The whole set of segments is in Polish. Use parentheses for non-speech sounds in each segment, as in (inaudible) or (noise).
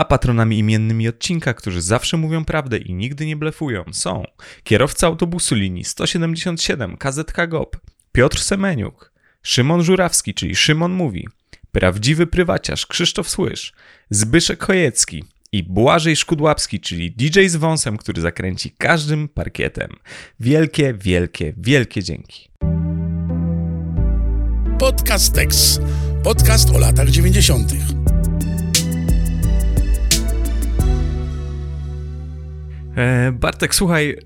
A patronami imiennymi odcinka, którzy zawsze mówią prawdę i nigdy nie blefują, są kierowca autobusu linii 177 KZK GOP, Piotr Semeniuk, Szymon Żurawski, czyli Szymon Mówi, prawdziwy prywaciarz Krzysztof Słysz, Zbyszek Chojecki i Błażej Szkudłapski, czyli DJ z wąsem, który zakręci każdym parkietem. Wielkie, wielkie, wielkie dzięki. Podcast Tex. Podcast o latach 90. Bartek, słuchaj,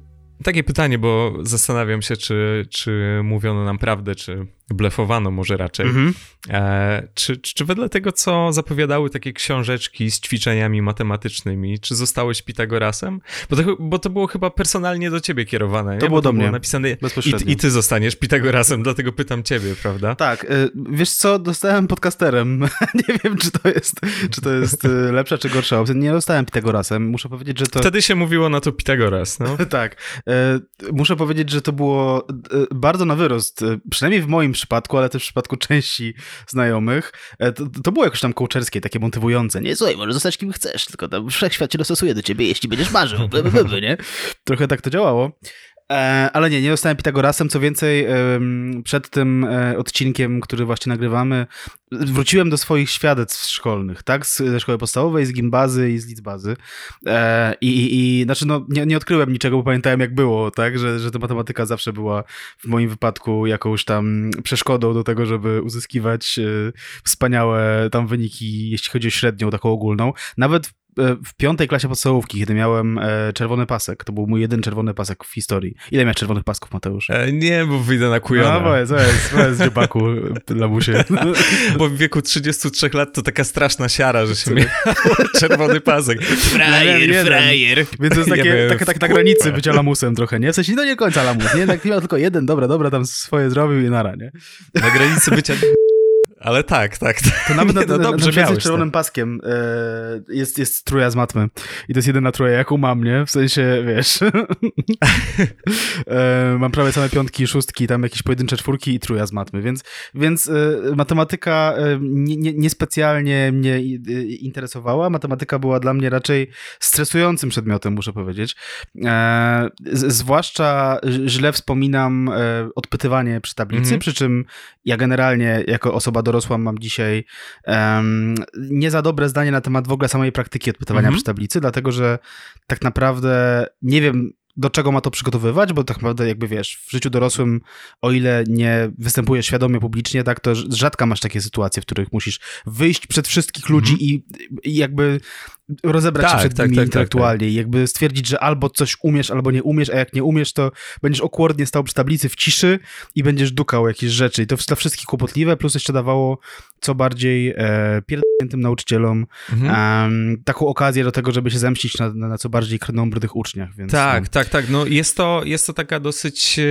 takie pytanie, bo zastanawiam się, czy, czy mówiono nam prawdę, czy blefowano może raczej. Mhm. E, czy, czy, czy wedle tego, co zapowiadały takie książeczki z ćwiczeniami matematycznymi, czy zostałeś Pitagorasem? Bo to, bo to było chyba personalnie do ciebie kierowane, To nie? było Bo do mnie, napisane i, bezpośrednio. I ty zostaniesz Pitagorasem, dlatego pytam ciebie, prawda? Tak, y, wiesz co, dostałem podcasterem. (laughs) nie wiem, czy to jest, czy to jest y, lepsza, czy gorsza opcja. Nie dostałem Pitagorasem. Muszę powiedzieć, że to... Wtedy się mówiło na to Pitagoras, no. (laughs) Tak. E, Muszę powiedzieć, że to było bardzo na wyrost. Przynajmniej w moim przypadku, ale też w przypadku części znajomych. E, To, to było jakoś tam kołczerskie, takie motywujące. Nie, słuchaj, możesz zostać kim chcesz, tylko tam wszechświat się dostosuje do ciebie, jeśli będziesz marzył. By, nie? Trochę tak to działało. E, Ale nie, nie zostałem Pitagorasem. Co więcej, przed tym e, odcinkiem, który właśnie nagrywamy, wróciłem do swoich świadectw szkolnych, tak? Z, ze szkoły podstawowej, z gimbazy i z liczbazy. E, I, i, i znaczy, no, nie, nie odkryłem niczego, bo pamiętałem, jak było, tak? Że, że ta matematyka zawsze była w moim wypadku jakąś tam przeszkodą do tego, żeby uzyskiwać wspaniałe tam wyniki, jeśli chodzi o średnią, taką ogólną. Nawet w- e, w piątej klasie podstawówki, kiedy miałem e, czerwony pasek, to był mój jeden czerwony pasek w historii. Ile miałeś czerwonych pasków, Mateusz? E, nie, bo wyjdę na No, kujona. powiedz, powiedz, powiedz, dziobaku, (laughs) lamusie. (laughs) Bo w wieku 33 lat to taka straszna siara, że się miał (laughs) czerwony pasek. Frajer, Frajer, frajer. Więc to jest Ja takie, miałem takie, tak na granicy bycia lamusem trochę, nie? W sensie, no nie końca lamus, nie? Tak miał tylko jeden, dobra, dobra, tam swoje zrobił i nara, nie? Na granicy bycia... Ale tak, tak. tak. To nawet (laughs) Nie, na, no na, dobrze na przykład z czerwonym paskiem e, jest, jest trójka z matmy. I to jest jedyna trójka, jaką mam, nie? W sensie, wiesz... (laughs) e, mam prawie same piątki, szóstki, tam jakieś pojedyncze czwórki i trójka z matmy, więc, więc e, matematyka nie, nie, niespecjalnie mnie interesowała. Matematyka była dla mnie raczej stresującym przedmiotem, muszę powiedzieć. Z, zwłaszcza źle wspominam odpytywanie przy tablicy, Mhm. przy czym ja generalnie jako osoba dorosła mam dzisiaj em, nie za dobre zdanie na temat w ogóle samej praktyki odpytywania Mhm. przy tablicy, dlatego że tak naprawdę nie wiem do czego ma to przygotowywać, bo tak naprawdę jakby wiesz, w życiu dorosłym, o ile nie występujesz świadomie publicznie, tak, to rzadko masz takie sytuacje, w których musisz wyjść przed wszystkich ludzi Mhm. i, i jakby rozebrać Tak, się przed tak, nimi tak, tak, intelektualnie i jakby stwierdzić, że albo coś umiesz, albo nie umiesz, a jak nie umiesz, to będziesz okłordnie stał przy tablicy w ciszy i będziesz dukał jakieś rzeczy. I to dla wszystkich kłopotliwe, plus jeszcze dawało co bardziej e, pierdolniętym nauczycielom Mhm. taką okazję do tego, żeby się zemścić na, na, na co bardziej krnąbrnych uczniach. Więc, Tak, no. tak, tak. No jest to, jest to taka dosyć e,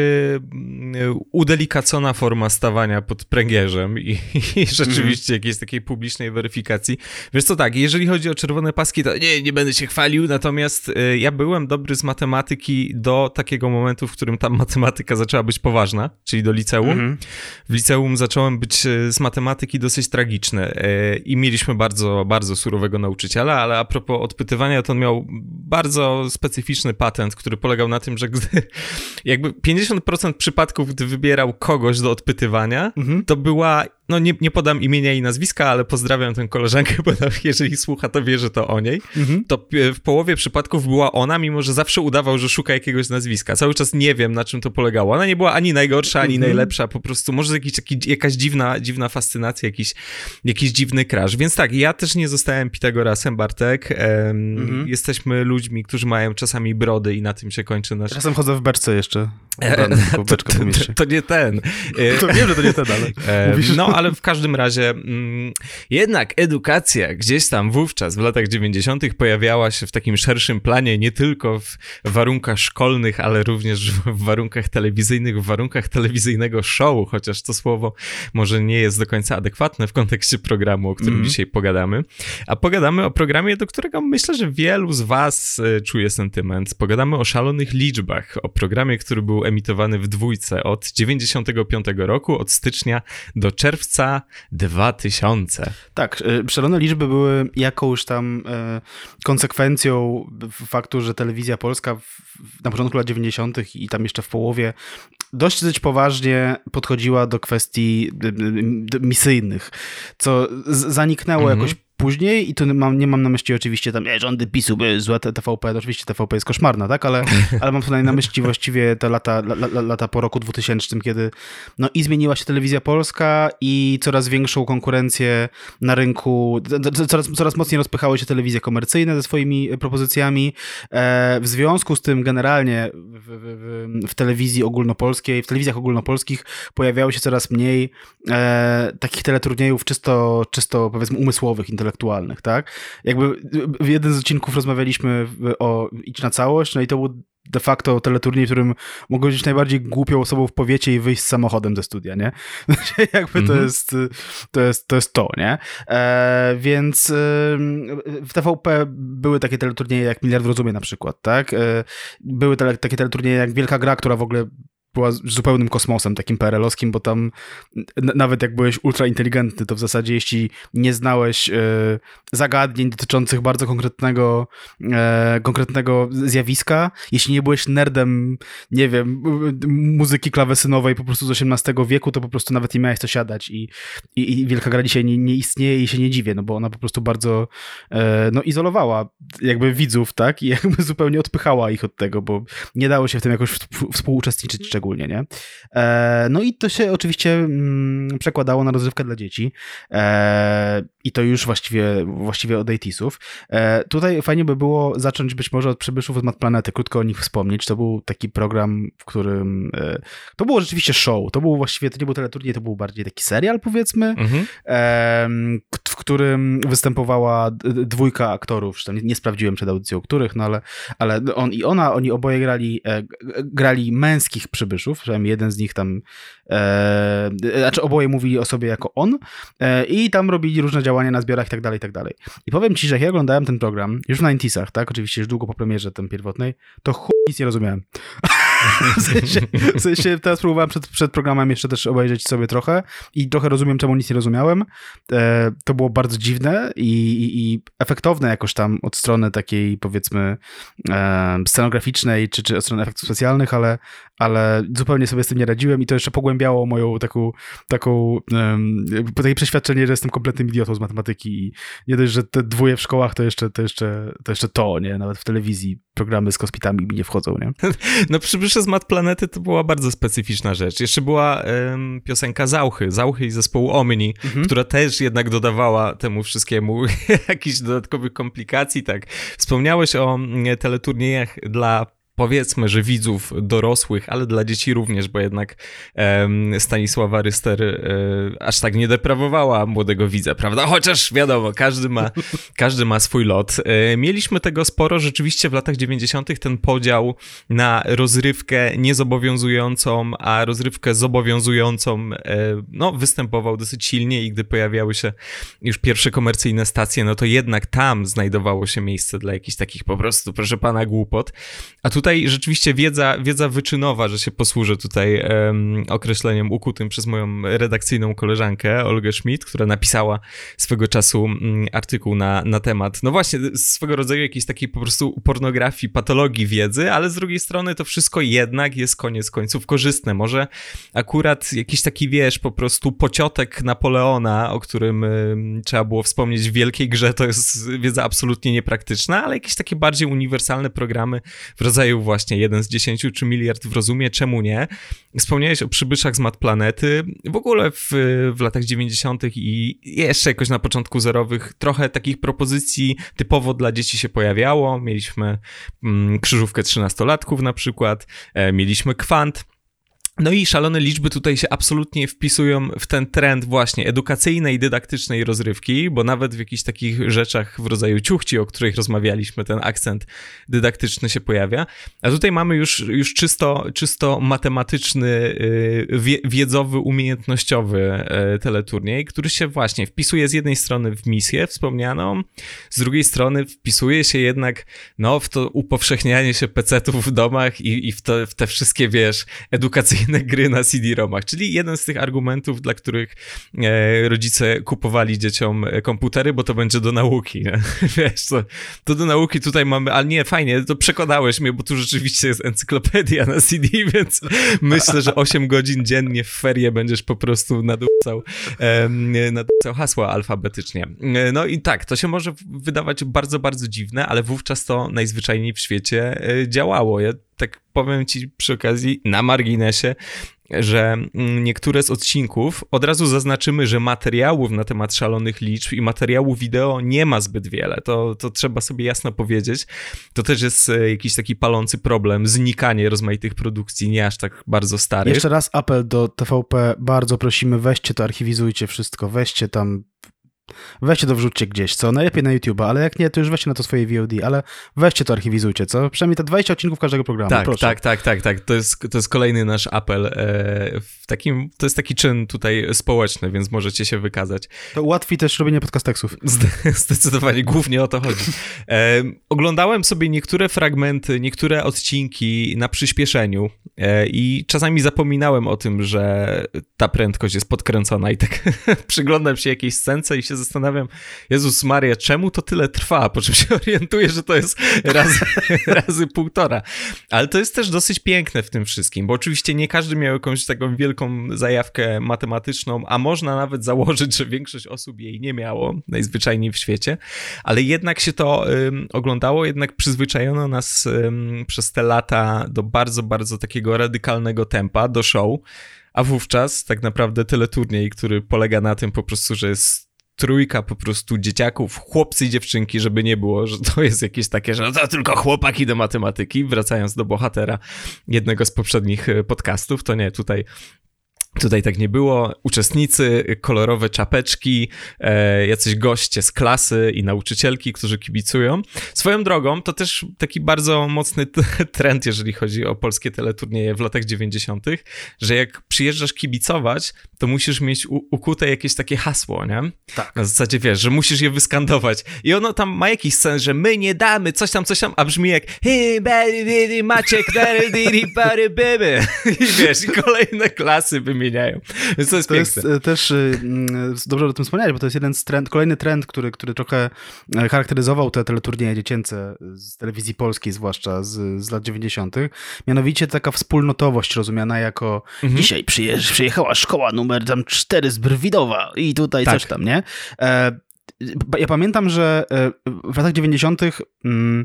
udelikacona forma stawania pod pręgierzem i, (laughs) i rzeczywiście jakiejś takiej publicznej weryfikacji. Wiesz co, tak, jeżeli chodzi o czerwone paski, to nie, nie będę się chwalił, natomiast e, ja byłem dobry z matematyki do takiego momentu, w którym ta (laughs) matematyka zaczęła być poważna, czyli do liceum. Mhm. W liceum zacząłem być e, z matematyki dosyć tragiczny e, i mieliśmy bardzo, bardzo surowego nauczyciela, ale a propos odpytywania, to on miał bardzo specyficzny patent, który polegał na tym, że gdy (laughs) jakby 50% przypadków, gdy wybierał kogoś do odpytywania, Mhm. to była, no nie, nie podam imienia i nazwiska, ale pozdrawiam tę koleżankę, (laughs) bo jeżeli słucha, to wie, że to o niej Mhm. to w połowie przypadków była ona, mimo że zawsze udawał, że szuka jakiegoś nazwiska. Cały czas nie wiem, na czym to polegało. Ona nie była ani najgorsza, ani Mhm. najlepsza, po prostu może jakiś, taki, jakaś dziwna, dziwna fascynacja, jakiś, jakiś dziwny crash. Więc tak, ja też nie zostałem Pitagorasem, Bartek. Em, Mhm. Jesteśmy ludźmi, którzy mają czasami brody i na tym się kończy nasz... Czasem chodzę w beczce jeszcze. E, Ubrany, to, to, mieście. to nie ten. E, To wiem, że to nie ten, ale... (laughs) E, Mówisz? No, ale w każdym razie mm, jednak edukacja gdzieś tam wówczas, w latach 90., pojawiała się w takim szerszym planie, nie tylko w warunkach szkolnych, ale również w warunkach telewizyjnych, w warunkach telewizyjnego show, chociaż to słowo może nie jest do końca adekwatne w kontekście programu, o którym Mhm. dzisiaj pogadamy. A pogadamy o programie, do którego myślę, że wielu z Was e, czuje sentyment. Pogadamy o szalonych liczbach, o programie, który był emitowany w dwójce od 95 roku, od stycznia do czerwca 2000. Tak, y, szalone liczby były jakąś tam e, konsekwencją faktu, że telewizja polska na początku lat 90. i tam jeszcze w połowie dość dość poważnie podchodziła do kwestii misyjnych, co zaniknęło mhm. jakoś później i tu mam, nie mam na myśli oczywiście tam e, rządy PiSu były złe TVP, oczywiście TVP jest koszmarna, tak, ale, (laughs) ale mam tutaj na myśli właściwie te lata, la, lata po roku 2000, kiedy no i zmieniła się telewizja polska i coraz większą konkurencję na rynku, coraz, coraz mocniej rozpychały się telewizje komercyjne ze swoimi propozycjami. E, w związku z tym generalnie w, w, w, telewizji ogólnopolskiej, w telewizjach ogólnopolskich pojawiało się coraz mniej e, takich teleturniejów czysto, czysto powiedzmy umysłowych, intelektualnych intelektualnych, tak? Jakby w jeden z odcinków rozmawialiśmy o Idź na całość, no i to był de facto teleturniej, w którym mogłeś być najbardziej głupią osobą w powiecie i wyjść z samochodem ze studia, nie? (laughs) Jakby to, mhm. jest, to, jest, to jest to, nie? E, więc e, w TVP były takie teleturnieje jak Miliard Rozumie na przykład, tak? E, były tele, takie teleturnieje jak Wielka Gra, która w ogóle była zupełnym kosmosem takim PRL-owskim, bo tam nawet jak byłeś ultra inteligentny, to w zasadzie jeśli nie znałeś e, zagadnień dotyczących bardzo konkretnego, e, konkretnego zjawiska, jeśli nie byłeś nerdem, nie wiem, muzyki klawesynowej po prostu z XVIII wieku, to po prostu nawet nie miałeś co siadać i, i, i Wielka Gra dzisiaj nie, nie, istnieje i się nie dziwię, no bo ona po prostu bardzo e, no, izolowała jakby widzów, tak, i (laughs) jakby zupełnie odpychała ich od tego, bo nie dało się w tym jakoś współuczestniczyć szczególnie, nie? E, no i to się oczywiście mm, przekładało na rozrywkę dla dzieci e, i to już właściwie, właściwie od 80 e, Tutaj fajnie by było zacząć być może od przybyszów od Planety, krótko o nich wspomnieć. To był taki program, w którym to było rzeczywiście show, to był właściwie, to nie był teleturniej, to był bardziej taki serial powiedzmy, mhm. w którym występowała dwójka aktorów, nie, nie sprawdziłem przed audycją których, no ale, ale on i ona, oni oboje grali, grali męskich przybyszów. Przybyszów, przynajmniej jeden z nich tam, e, znaczy oboje mówili o sobie jako on. E, i tam robili różne działania na zbiorach i tak dalej, i tak dalej. I powiem ci, że jak ja oglądałem ten program, już w 90 tak, oczywiście już długo po premierze ten pierwotnej, to chuj nic nie rozumiałem. (laughs) w, sensie, w sensie teraz próbowałem przed, przed programem jeszcze też obejrzeć sobie trochę i trochę rozumiem, czemu nic nie rozumiałem. E, to było bardzo dziwne i, i, i, efektowne jakoś tam od strony takiej powiedzmy e, scenograficznej czy, czy od strony efektów specjalnych, ale, ale zupełnie sobie z tym nie radziłem i to jeszcze pogłębiało moją taką, taką um, takie przeświadczenie, że jestem kompletnym idiotą z matematyki i nie dość, że te dwóje w szkołach to jeszcze to, jeszcze, to, jeszcze to nie? Nawet w telewizji programy z kosmitami mi nie wchodzą, nie? (laughs) No przybysze z Mat Planety to była bardzo specyficzna rzecz. Jeszcze była um, piosenka Zauchy, Zauchy i zespołu Omni, mhm. która też jednak dodawała temu wszystkiemu (laughs) jakichś dodatkowych komplikacji, tak. Wspomniałeś o mm, teleturniejach dla powiedzmy, że widzów dorosłych, ale dla dzieci również, bo jednak um, Stanisława Ryster um, aż tak nie deprawowała młodego widza, prawda? Chociaż wiadomo, każdy ma, (laughs) każdy ma swój lot. Um, mieliśmy tego sporo, rzeczywiście w latach 90. ten podział na rozrywkę niezobowiązującą, a rozrywkę zobowiązującą no, występował dosyć silnie i gdy pojawiały się już pierwsze komercyjne stacje, no to jednak tam znajdowało się miejsce dla jakichś takich po prostu, proszę pana, głupot. A tu tutaj rzeczywiście wiedza, wiedza wyczynowa, że się posłużę tutaj um, określeniem ukutym przez moją redakcyjną koleżankę Olgę Schmidt, która napisała swego czasu um, artykuł na, na temat, no właśnie, swego rodzaju jakiejś takiej po prostu pornografii, patologii wiedzy, ale z drugiej strony to wszystko jednak jest koniec końców korzystne. Może akurat jakiś taki, wiesz, po prostu pociotek Napoleona, o którym um, trzeba było wspomnieć w Wielkiej Grze, to jest wiedza absolutnie niepraktyczna, ale jakieś takie bardziej uniwersalne programy w rodzaju właśnie jeden z dziesięciu czy miliard w rozumie, czemu nie? Wspomniałeś o przybyszach z Mat Planety. W ogóle w, w latach 90. i jeszcze jakoś na początku zerowych trochę takich propozycji typowo dla dzieci się pojawiało. Mieliśmy mm, krzyżówkę trzynastolatków na przykład, e, mieliśmy kwant. No i szalone liczby tutaj się absolutnie wpisują w ten trend właśnie edukacyjnej, dydaktycznej rozrywki, bo nawet w jakichś takich rzeczach w rodzaju ciuchci, o których rozmawialiśmy, ten akcent dydaktyczny się pojawia. A tutaj mamy już, już czysto, czysto matematyczny, y, wiedzowy, umiejętnościowy y, teleturniej, który się właśnie wpisuje z jednej strony w misję wspomnianą, z drugiej strony wpisuje się jednak no, w to upowszechnianie się pecetów w domach i, i w, to, w te wszystkie, wiesz, edukacyjne gry na CD-ROMach, czyli jeden z tych argumentów, dla których e, rodzice kupowali dzieciom e, komputery, bo to będzie do nauki. (laughs) Wiesz, to, to do nauki tutaj mamy, ale nie, fajnie, to przekonałeś mnie, bo tu rzeczywiście jest encyklopedia na CD, (laughs) więc myślę, że 8 godzin dziennie w ferie będziesz po prostu nadupcał, e, nadupcał hasła alfabetycznie. No i tak, to się może wydawać bardzo, bardzo dziwne, ale wówczas to najzwyczajniej w świecie działało. Ja tak powiem ci przy okazji, na marginesie, że mm, niektóre z odcinków od razu zaznaczymy, że materiałów na temat szalonych liczb i materiału wideo nie ma zbyt wiele. To, to trzeba sobie jasno powiedzieć. To też jest e, jakiś taki palący problem, znikanie rozmaitych produkcji, nie aż tak bardzo starych. Jeszcze raz apel do TVP, bardzo prosimy, weźcie to, archiwizujcie wszystko, weźcie tam Weźcie to, wrzućcie gdzieś, co? Najlepiej na YouTube, ale jak nie, to już weźcie na to swoje VOD, ale weźcie to, archiwizujcie, co? Przynajmniej te 20 odcinków każdego programu, tak, proszę. Tak, tak, tak, tak. To jest, to jest kolejny nasz apel. E, w takim, to jest taki czyn tutaj społeczny, więc możecie się wykazać. To ułatwi też robienie podcasteksów. (laughs) Zdecydowanie, głównie o to chodzi. E, oglądałem sobie niektóre fragmenty, niektóre odcinki na przyspieszeniu e, i czasami zapominałem o tym, że ta prędkość jest podkręcona i tak (laughs) przyglądam się jakiejś scence i się zastanawiam, Jezus Maria, czemu to tyle trwa? Po czym się (laughs) orientuję, że to jest razy, (laughs) razy półtora. Ale to jest też dosyć piękne w tym wszystkim, bo oczywiście nie każdy miał jakąś taką wielką zajawkę matematyczną, a można nawet założyć, że większość osób jej nie miało, najzwyczajniej w świecie, ale jednak się to um, oglądało, jednak przyzwyczajono nas um, przez te lata do bardzo, bardzo takiego radykalnego tempa, do show, a wówczas tak naprawdę teleturniej, który polega na tym po prostu, że jest trójka po prostu dzieciaków, chłopcy i dziewczynki, żeby nie było, że to jest jakieś takie, że no to tylko chłopaki do matematyki, wracając do bohatera jednego z poprzednich e, podcastów, to nie, tutaj Tutaj tak nie było. Uczestnicy, kolorowe czapeczki, e, jacyś goście z klasy i nauczycielki, którzy kibicują. Swoją drogą, to też taki bardzo mocny (laughs) trend, jeżeli chodzi o polskie teleturnieje w latach 90., że jak przyjeżdżasz kibicować, to musisz mieć ukute jakieś takie hasło, nie? Tak. Na zasadzie wiesz, że musisz je wyskandować. I ono tam ma jakiś sens, że my nie damy, coś tam, coś tam, a brzmi jak Maciek, i wiesz, i kolejne klasy wymieniają wymieniają. Więc to jest To piękne. jest też y, mm, dobrze o tym wspomniałeś, bo to jest jeden z trend, kolejny trend, który, który trochę e, charakteryzował te teleturnieje dziecięce z telewizji polskiej, zwłaszcza z, z lat 90. Mianowicie taka wspólnotowość rozumiana jako Mhm. dzisiaj przyjeżdż, przyjechała szkoła numer tam 4 z Brwidowa i tutaj Tak. coś tam, nie? E, ja pamiętam, że e, w latach 90. Mm,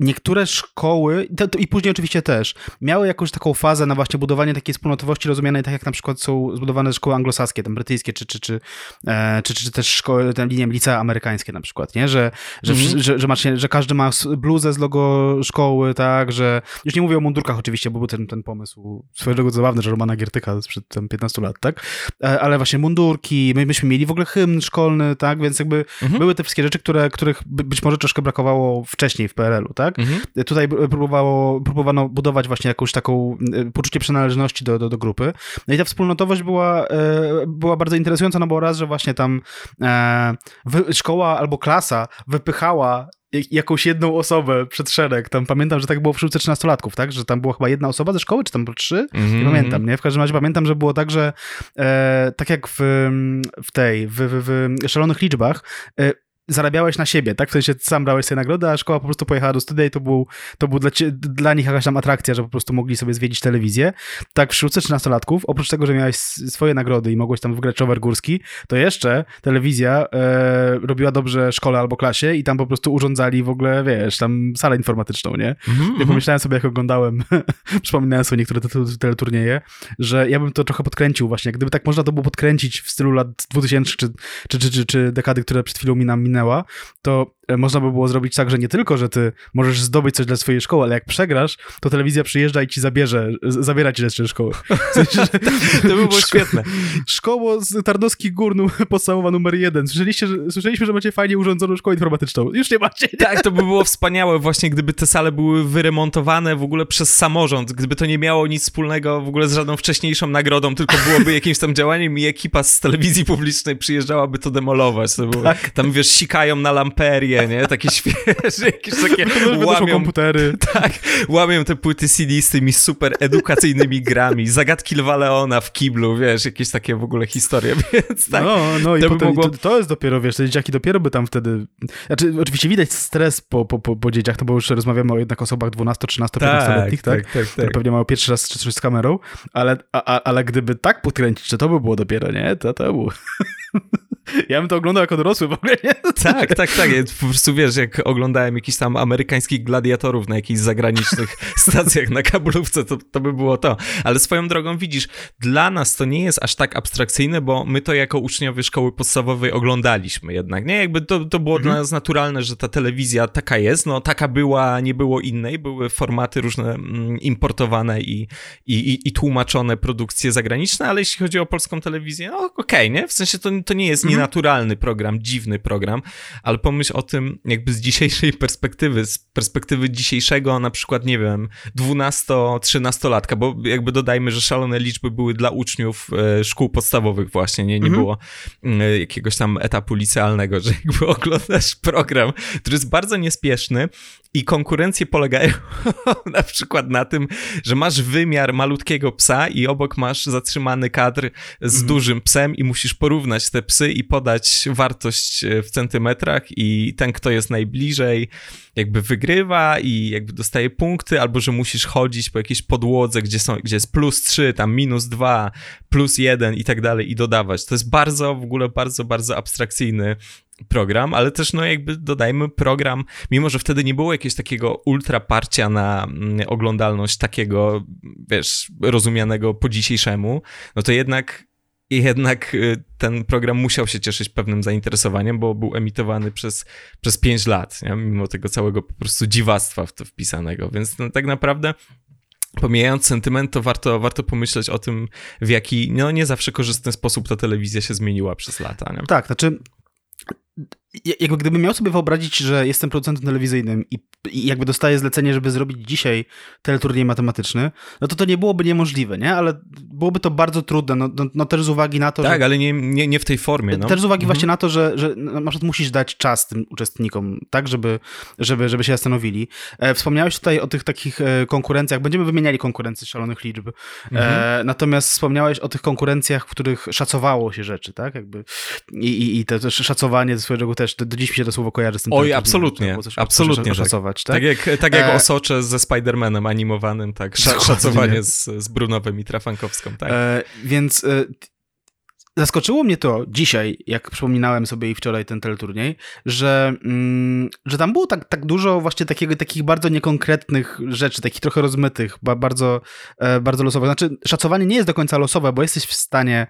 niektóre szkoły, to, to, i później oczywiście też, miały jakąś taką fazę na właśnie budowanie takiej wspólnotowości rozumianej tak jak na przykład są zbudowane szkoły anglosaskie, tam brytyjskie, czy, czy, czy, e, czy, czy, też szkoły, tam linie licea amerykańskie na przykład, nie? Że, że, Mhm. że, że, macie, że każdy ma bluzę z logo szkoły, tak, że już nie mówię o mundurkach oczywiście, bo był ten, ten pomysł swoją drogą zabawny, że Romana Giertyka sprzed tam 15 lat, tak? E, ale właśnie mundurki, my myśmy mieli w ogóle hymn szkolny, tak? Więc jakby Mhm. były te wszystkie rzeczy, które, których by, być może troszkę brakowało wcześniej w PRL-u, tak? Mhm. Tutaj próbowało, próbowano budować właśnie jakąś taką e, poczucie przynależności do, do, do grupy. No i ta wspólnotowość była, e, była bardzo interesująca, no bo raz, że właśnie tam e, szkoła albo klasa wypychała jak- jakąś jedną osobę przed szereg. Tam pamiętam, że tak było w szkółce 13-latków, tak? Że tam była chyba jedna osoba ze szkoły, czy tam trzy? Mhm. Nie pamiętam, nie? W każdym razie pamiętam, że było tak, że e, tak jak w, w tej, w, w, w szalonych liczbach, e, zarabiałeś na siebie, tak? W sensie sam brałeś sobie nagrodę, a szkoła po prostu pojechała do studia i to był, to był dla, dla nich jakaś tam atrakcja, że po prostu mogli sobie zwiedzić telewizję. Tak w szkółce 13-latków, oprócz tego, że miałeś swoje nagrody i mogłeś tam wygrać rower górski, to jeszcze telewizja e, robiła dobrze szkole albo klasie i tam po prostu urządzali w ogóle, wiesz, tam salę informatyczną, nie? Mhm. Ja Mhm. pomyślałem sobie, jak oglądałem, (laughs) przypominałem sobie niektóre te- że ja bym to trochę podkręcił właśnie. Gdyby tak można to było podkręcić w stylu lat 2000 czy, czy, czy, czy, czy dekady, które przed chwilą mi nam minęła, to można by było zrobić tak, że nie tylko, że ty możesz zdobyć coś dla swojej szkoły, ale jak przegrasz, to telewizja przyjeżdża i ci zabierze, zabiera ci rzeczy ze szkoły. (laughs) W sensie, że To by było szko- świetne. Szkoło z Tarnowskich Gór, (laughs) podstawowa numer jeden. Słyszeliście, że, słyszeliśmy, że macie fajnie urządzoną szkołę informatyczną. Już nie macie. Tak, to by było (laughs) wspaniałe właśnie, gdyby te sale były wyremontowane w ogóle przez samorząd, gdyby to nie miało nic wspólnego w ogóle z żadną wcześniejszą nagrodą, tylko byłoby jakimś tam działaniem i ekipa z telewizji publicznej przyjeżdżałaby to demolować. To było, Tam wiesz, sikają na lamperię nie? Takie świeże, jakieś takie łamią komputery. Tak, łamią te płyty CD z tymi super edukacyjnymi grami, zagadki Lwa Leona w kiblu, wiesz, jakieś takie w ogóle historie, (laughs) więc tak. No, no i to potem, mogło- to, to jest dopiero, wiesz, te dzieciaki dopiero by tam wtedy... Znaczy, oczywiście widać stres po, po, po, po dzieciach, no bo już rozmawiamy o jednak osobach 12, 13, 15-letnich, tak? tak, tak, Które tak. pewnie mają pierwszy raz czy coś z kamerą, ale, a, a, ale gdyby tak podkręcić, że to by było dopiero, nie? To to było... (laughs) ja bym to oglądał jako dorosły w ogóle, nie? Tak, tak, tak. Ja po prostu wiesz, jak oglądałem jakichś tam amerykańskich gladiatorów na jakichś zagranicznych (laughs) stacjach na kablówce, to, to by było to. Ale swoją drogą widzisz, dla nas to nie jest aż tak abstrakcyjne, bo my to jako uczniowie szkoły podstawowej oglądaliśmy jednak, nie? Jakby to, to było dla nas naturalne, że ta telewizja taka jest, no taka była, nie było innej, były formaty różne mm, importowane i, i, i, i tłumaczone produkcje zagraniczne, ale jeśli chodzi o polską telewizję, no okej, nie? W sensie to, to nie jest nienaturalny program, dziwny program, ale pomyśl o tym jakby z dzisiejszej perspektywy, z perspektywy dzisiejszego na przykład, nie wiem, 12-13-latka, bo jakby dodajmy, że szalone liczby były dla uczniów e, szkół podstawowych właśnie, nie, nie było e, jakiegoś tam etapu licealnego, że jakby oglądasz program, który jest bardzo niespieszny i konkurencje polegają (laughs) na przykład na tym, że masz wymiar malutkiego psa i obok masz zatrzymany kadr z dużym psem i musisz porównać te psy i podać wartość e, w centymetrach i ten, kto jest najbliżej, jakby wygrywa i jakby dostaje punkty, albo że musisz chodzić po jakiejś podłodze, gdzie, są, gdzie jest plus 3, tam minus 2, plus 1 i tak dalej i dodawać. To jest bardzo, w ogóle bardzo, bardzo abstrakcyjny program, ale też no jakby dodajmy program, mimo że wtedy nie było jakiegoś takiego ultra parcia na mm, oglądalność takiego, wiesz, rozumianego po dzisiejszemu, no to jednak jednak y, ten program musiał się cieszyć pewnym zainteresowaniem, bo był emitowany przez, przez 5 lat, nie? mimo tego całego po prostu dziwactwa w to wpisanego, więc no, tak naprawdę pomijając sentyment, to warto, warto pomyśleć o tym, w jaki no nie zawsze korzystny sposób ta telewizja się zmieniła przez lata. Nie? Tak, znaczy jakby gdybym miał sobie wyobrazić, że jestem producentem telewizyjnym i, i jakby dostaję zlecenie, żeby zrobić dzisiaj teleturniej matematyczny, no to to nie byłoby niemożliwe, nie? Ale byłoby to bardzo trudne, no, no, no też z uwagi na to, Tak, że... ale nie, nie, nie w tej formie. No. Też z uwagi właśnie na to, że, że na przykład musisz dać czas tym uczestnikom, tak, żeby, żeby, żeby się zastanowili. E, wspomniałeś tutaj o tych takich e, konkurencjach, będziemy wymieniali konkurencje szalonych liczb, e, natomiast wspomniałeś o tych konkurencjach, w których szacowało się rzeczy, tak, jakby i, i, i to też szacowanie swojego drogą też, do, do dziś mi się to słowo kojarzy z tym. Oj, absolutnie, coś- absolutnie tak. oszacować, tak? Tak jak, tak jak E, Osocze ze Spider-Manem animowanym, tak, sz- szacowanie z, z Brunowem i Trafankowską, tak. E, więc e, zaskoczyło mnie to dzisiaj, jak przypominałem sobie i wczoraj ten teleturniej, że, mm, że tam było tak, tak dużo właśnie takiego, takich bardzo niekonkretnych rzeczy, takich trochę rozmytych, ba, bardzo, e, bardzo losowych. Znaczy, szacowanie nie jest do końca losowe, bo jesteś w stanie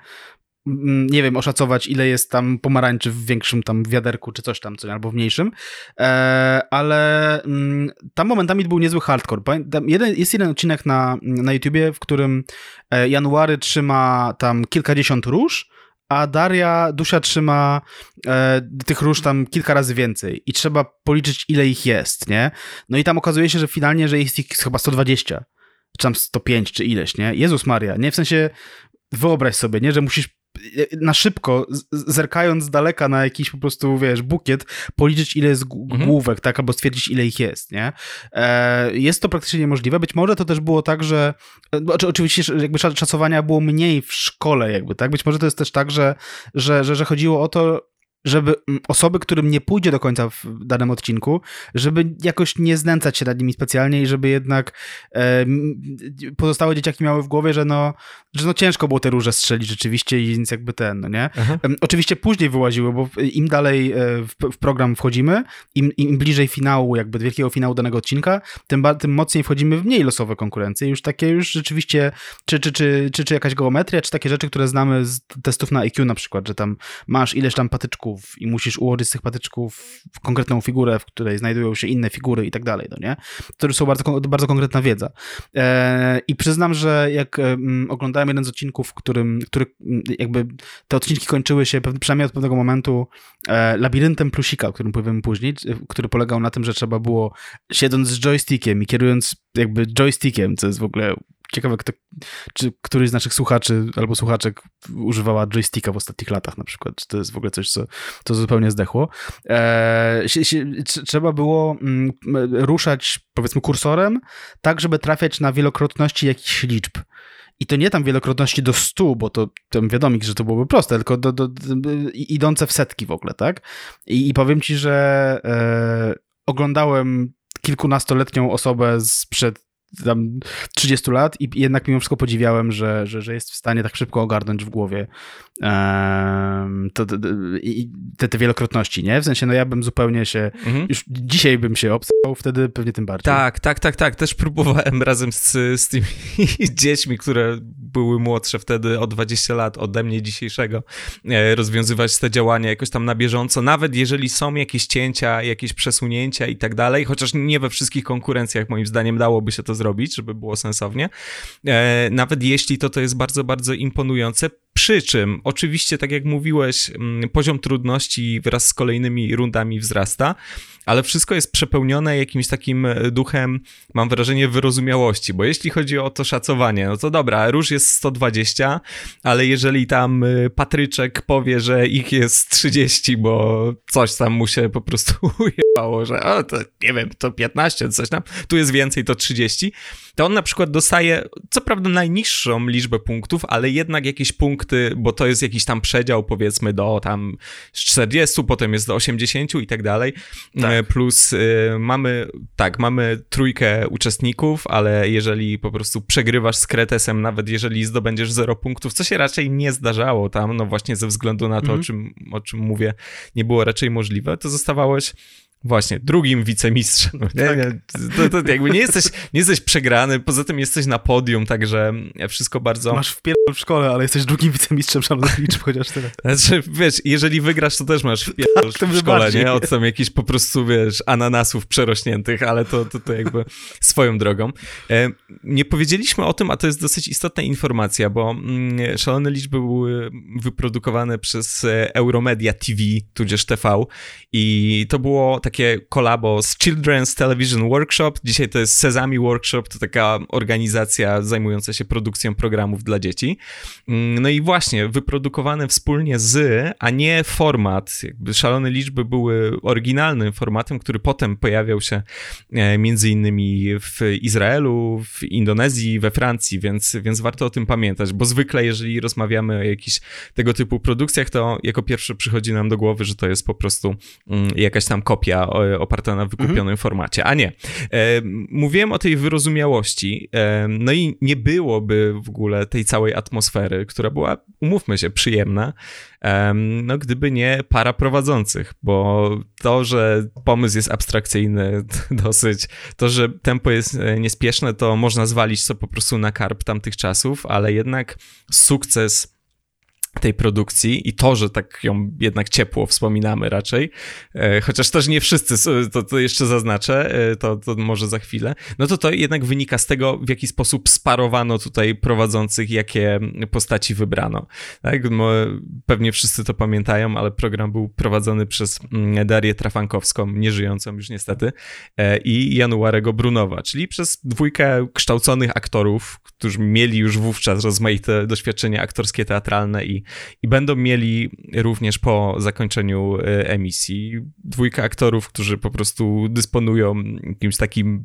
nie wiem, oszacować, ile jest tam pomarańczy w większym tam wiaderku, czy coś tam, albo w mniejszym, e, ale mm, tam momentami był niezły hardcore. Jeden, jest jeden odcinek na, na YouTubie, w którym e, January trzyma tam kilkadziesiąt róż, a Daria Dusia trzyma e, tych róż tam kilka razy więcej i trzeba policzyć, ile ich jest, nie? No i tam okazuje się, że finalnie, że jest ich chyba 120, czy tam 105, czy ileś, nie? Jezus Maria, nie? W sensie wyobraź sobie, nie? Że musisz na szybko, zerkając z daleka na jakiś po prostu, wiesz, bukiet, policzyć ile jest Mhm. główek, tak, albo stwierdzić ile ich jest, nie? E, jest to praktycznie niemożliwe. Być może to też było tak, że oczy- oczywiście jakby szac- szacowania było mniej w szkole jakby, tak? Być może to jest też tak, że, że, że, że chodziło o to, żeby mm, osoby, którym nie pójdzie do końca w danym odcinku, żeby jakoś nie znęcać się nad nimi specjalnie i żeby jednak e, pozostałe dzieciaki miały w głowie, że no, że no ciężko było te róże strzelić rzeczywiście i więc jakby ten, no nie? Aha. Em, Oczywiście później wyłaziły, bo im dalej e, w, w program wchodzimy, im, im bliżej finału, jakby wielkiego finału danego odcinka, tym, tym mocniej wchodzimy w mniej losowe konkurencje. Już takie już rzeczywiście, czy, czy, czy, czy, czy jakaś geometria, czy takie rzeczy, które znamy z testów na IQ na przykład, że tam masz ileś tam patyczków i musisz ułożyć z tych patyczków konkretną figurę, w której znajdują się inne figury i tak dalej, no nie? To już są bardzo, bardzo konkretna wiedza. E, I przyznam, że jak em, oglądałem jeden z odcinków, w którym, który m, jakby te odcinki kończyły się przynajmniej od pewnego momentu e, labiryntem plusika, o którym powiemy później, który polegał na tym, że trzeba było siedząc z joystickiem i kierując jakby joystickiem, co jest w ogóle ciekawe, kto, czy któryś z naszych słuchaczy albo słuchaczek używała joysticka w ostatnich latach na przykład, czy to jest w ogóle coś, co, co zupełnie zdechło. E, się, się, trzeba było mm, ruszać, powiedzmy, kursorem, tak, żeby trafiać na wielokrotności jakichś liczb. I to nie tam wielokrotności do 100, bo to tam wiadomo, że to byłoby proste, tylko do, do, do, idące w setki w ogóle, tak? I, i powiem ci, że e, oglądałem kilkunastoletnią osobę sprzed tam 30 lat i jednak mimo wszystko podziwiałem, że, że, że jest w stanie tak szybko ogarnąć w głowie to, to, te, te wielokrotności, nie? W sensie, no ja bym zupełnie się, mhm. już dzisiaj bym się obsał, wtedy pewnie tym bardziej. Tak, tak, tak, tak. Też próbowałem (laughs) razem z, z tymi (laughs) dziećmi, które były młodsze wtedy o 20 lat ode mnie dzisiejszego, e, rozwiązywać te działania jakoś tam na bieżąco, nawet jeżeli są jakieś cięcia, jakieś przesunięcia i tak dalej, chociaż nie we wszystkich konkurencjach moim zdaniem dałoby się to zrobić, żeby było sensownie. E, nawet jeśli to to jest bardzo, bardzo imponujące, przy czym, oczywiście, tak jak mówiłeś, mm, poziom trudności wraz z kolejnymi rundami wzrasta, ale wszystko jest przepełnione jakimś takim e, duchem, mam wrażenie, wyrozumiałości, bo jeśli chodzi o to szacowanie, no to dobra, róż jest 120, ale jeżeli tam e, Patryczek powie, że ich jest 30, bo coś tam mu się po prostu (laughs) ujebało, że o, to nie wiem, to 15, coś tam, tu jest więcej, to 30, to on na przykład dostaje, co prawda najniższą liczbę punktów, ale jednak jakieś punkty, bo to jest jakiś tam przedział, powiedzmy, do tam 40, potem jest do 80 i tak dalej. Tak. E, plus y, mamy, tak, mamy trójkę uczestników, ale jeżeli po prostu przegrywasz z Kretesem, nawet jeżeli zdobędziesz 0 punktów, co się raczej nie zdarzało tam, no właśnie ze względu na to, mm -hmm. o, czym, o czym mówię, nie było raczej możliwe, to zostawałeś Właśnie, drugim wicemistrzem. Nie, tak. nie, to, to jakby nie jesteś, nie jesteś przegrany, poza tym jesteś na podium, także wszystko bardzo... Masz wpierdol w szkole, ale jesteś drugim wicemistrzem szalonych liczb, chociaż tyle. Znaczy, wiesz, jeżeli wygrasz, to też masz wpierdol tak, w szkole, nie? Od tam jakichś po prostu, wiesz, ananasów przerośniętych, ale to, to, to jakby swoją drogą. E, nie powiedzieliśmy o tym, a to jest dosyć istotna informacja, bo mm, szalone liczby były wyprodukowane przez e, Euromedia TV, tudzież TV i to było tak takie kolabo z Children's Television Workshop. Dzisiaj to jest Sesame Workshop, to taka organizacja zajmująca się produkcją programów dla dzieci. Mm, no i właśnie, wyprodukowane wspólnie z, a nie format, jakby szalone liczby były oryginalnym formatem, który potem pojawiał się e, między innymi w Izraelu, w Indonezji, we Francji, więc, więc warto o tym pamiętać, bo zwykle jeżeli rozmawiamy o jakichś tego typu produkcjach, to jako pierwsze przychodzi nam do głowy, że to jest po prostu mm, jakaś tam kopia oparta na wykupionym mhm. formacie, a nie. E, mówiłem o tej wyrozumiałości, e, no i nie byłoby w ogóle tej całej atmosfery, która była, umówmy się, przyjemna, e, no gdyby nie para prowadzących, bo to, że pomysł jest abstrakcyjny (laughs) dosyć, to, że tempo jest niespieszne, to można zwalić to po prostu na karp tamtych czasów, ale jednak sukces tej produkcji i to, że tak ją jednak ciepło wspominamy raczej, e, chociaż też nie wszyscy, to, to jeszcze zaznaczę, e, to, to może za chwilę, no to to jednak wynika z tego, w jaki sposób sparowano tutaj prowadzących, jakie postaci wybrano. Tak? Pewnie wszyscy to pamiętają, ale program był prowadzony przez mm, Darię Trafankowską, nieżyjącą już niestety, e, i Januarego Brunowa, czyli przez dwójkę kształconych aktorów, którzy mieli już wówczas rozmaite doświadczenia aktorskie, teatralne i i będą mieli również po zakończeniu e, emisji dwójkę aktorów, którzy po prostu dysponują jakimś takim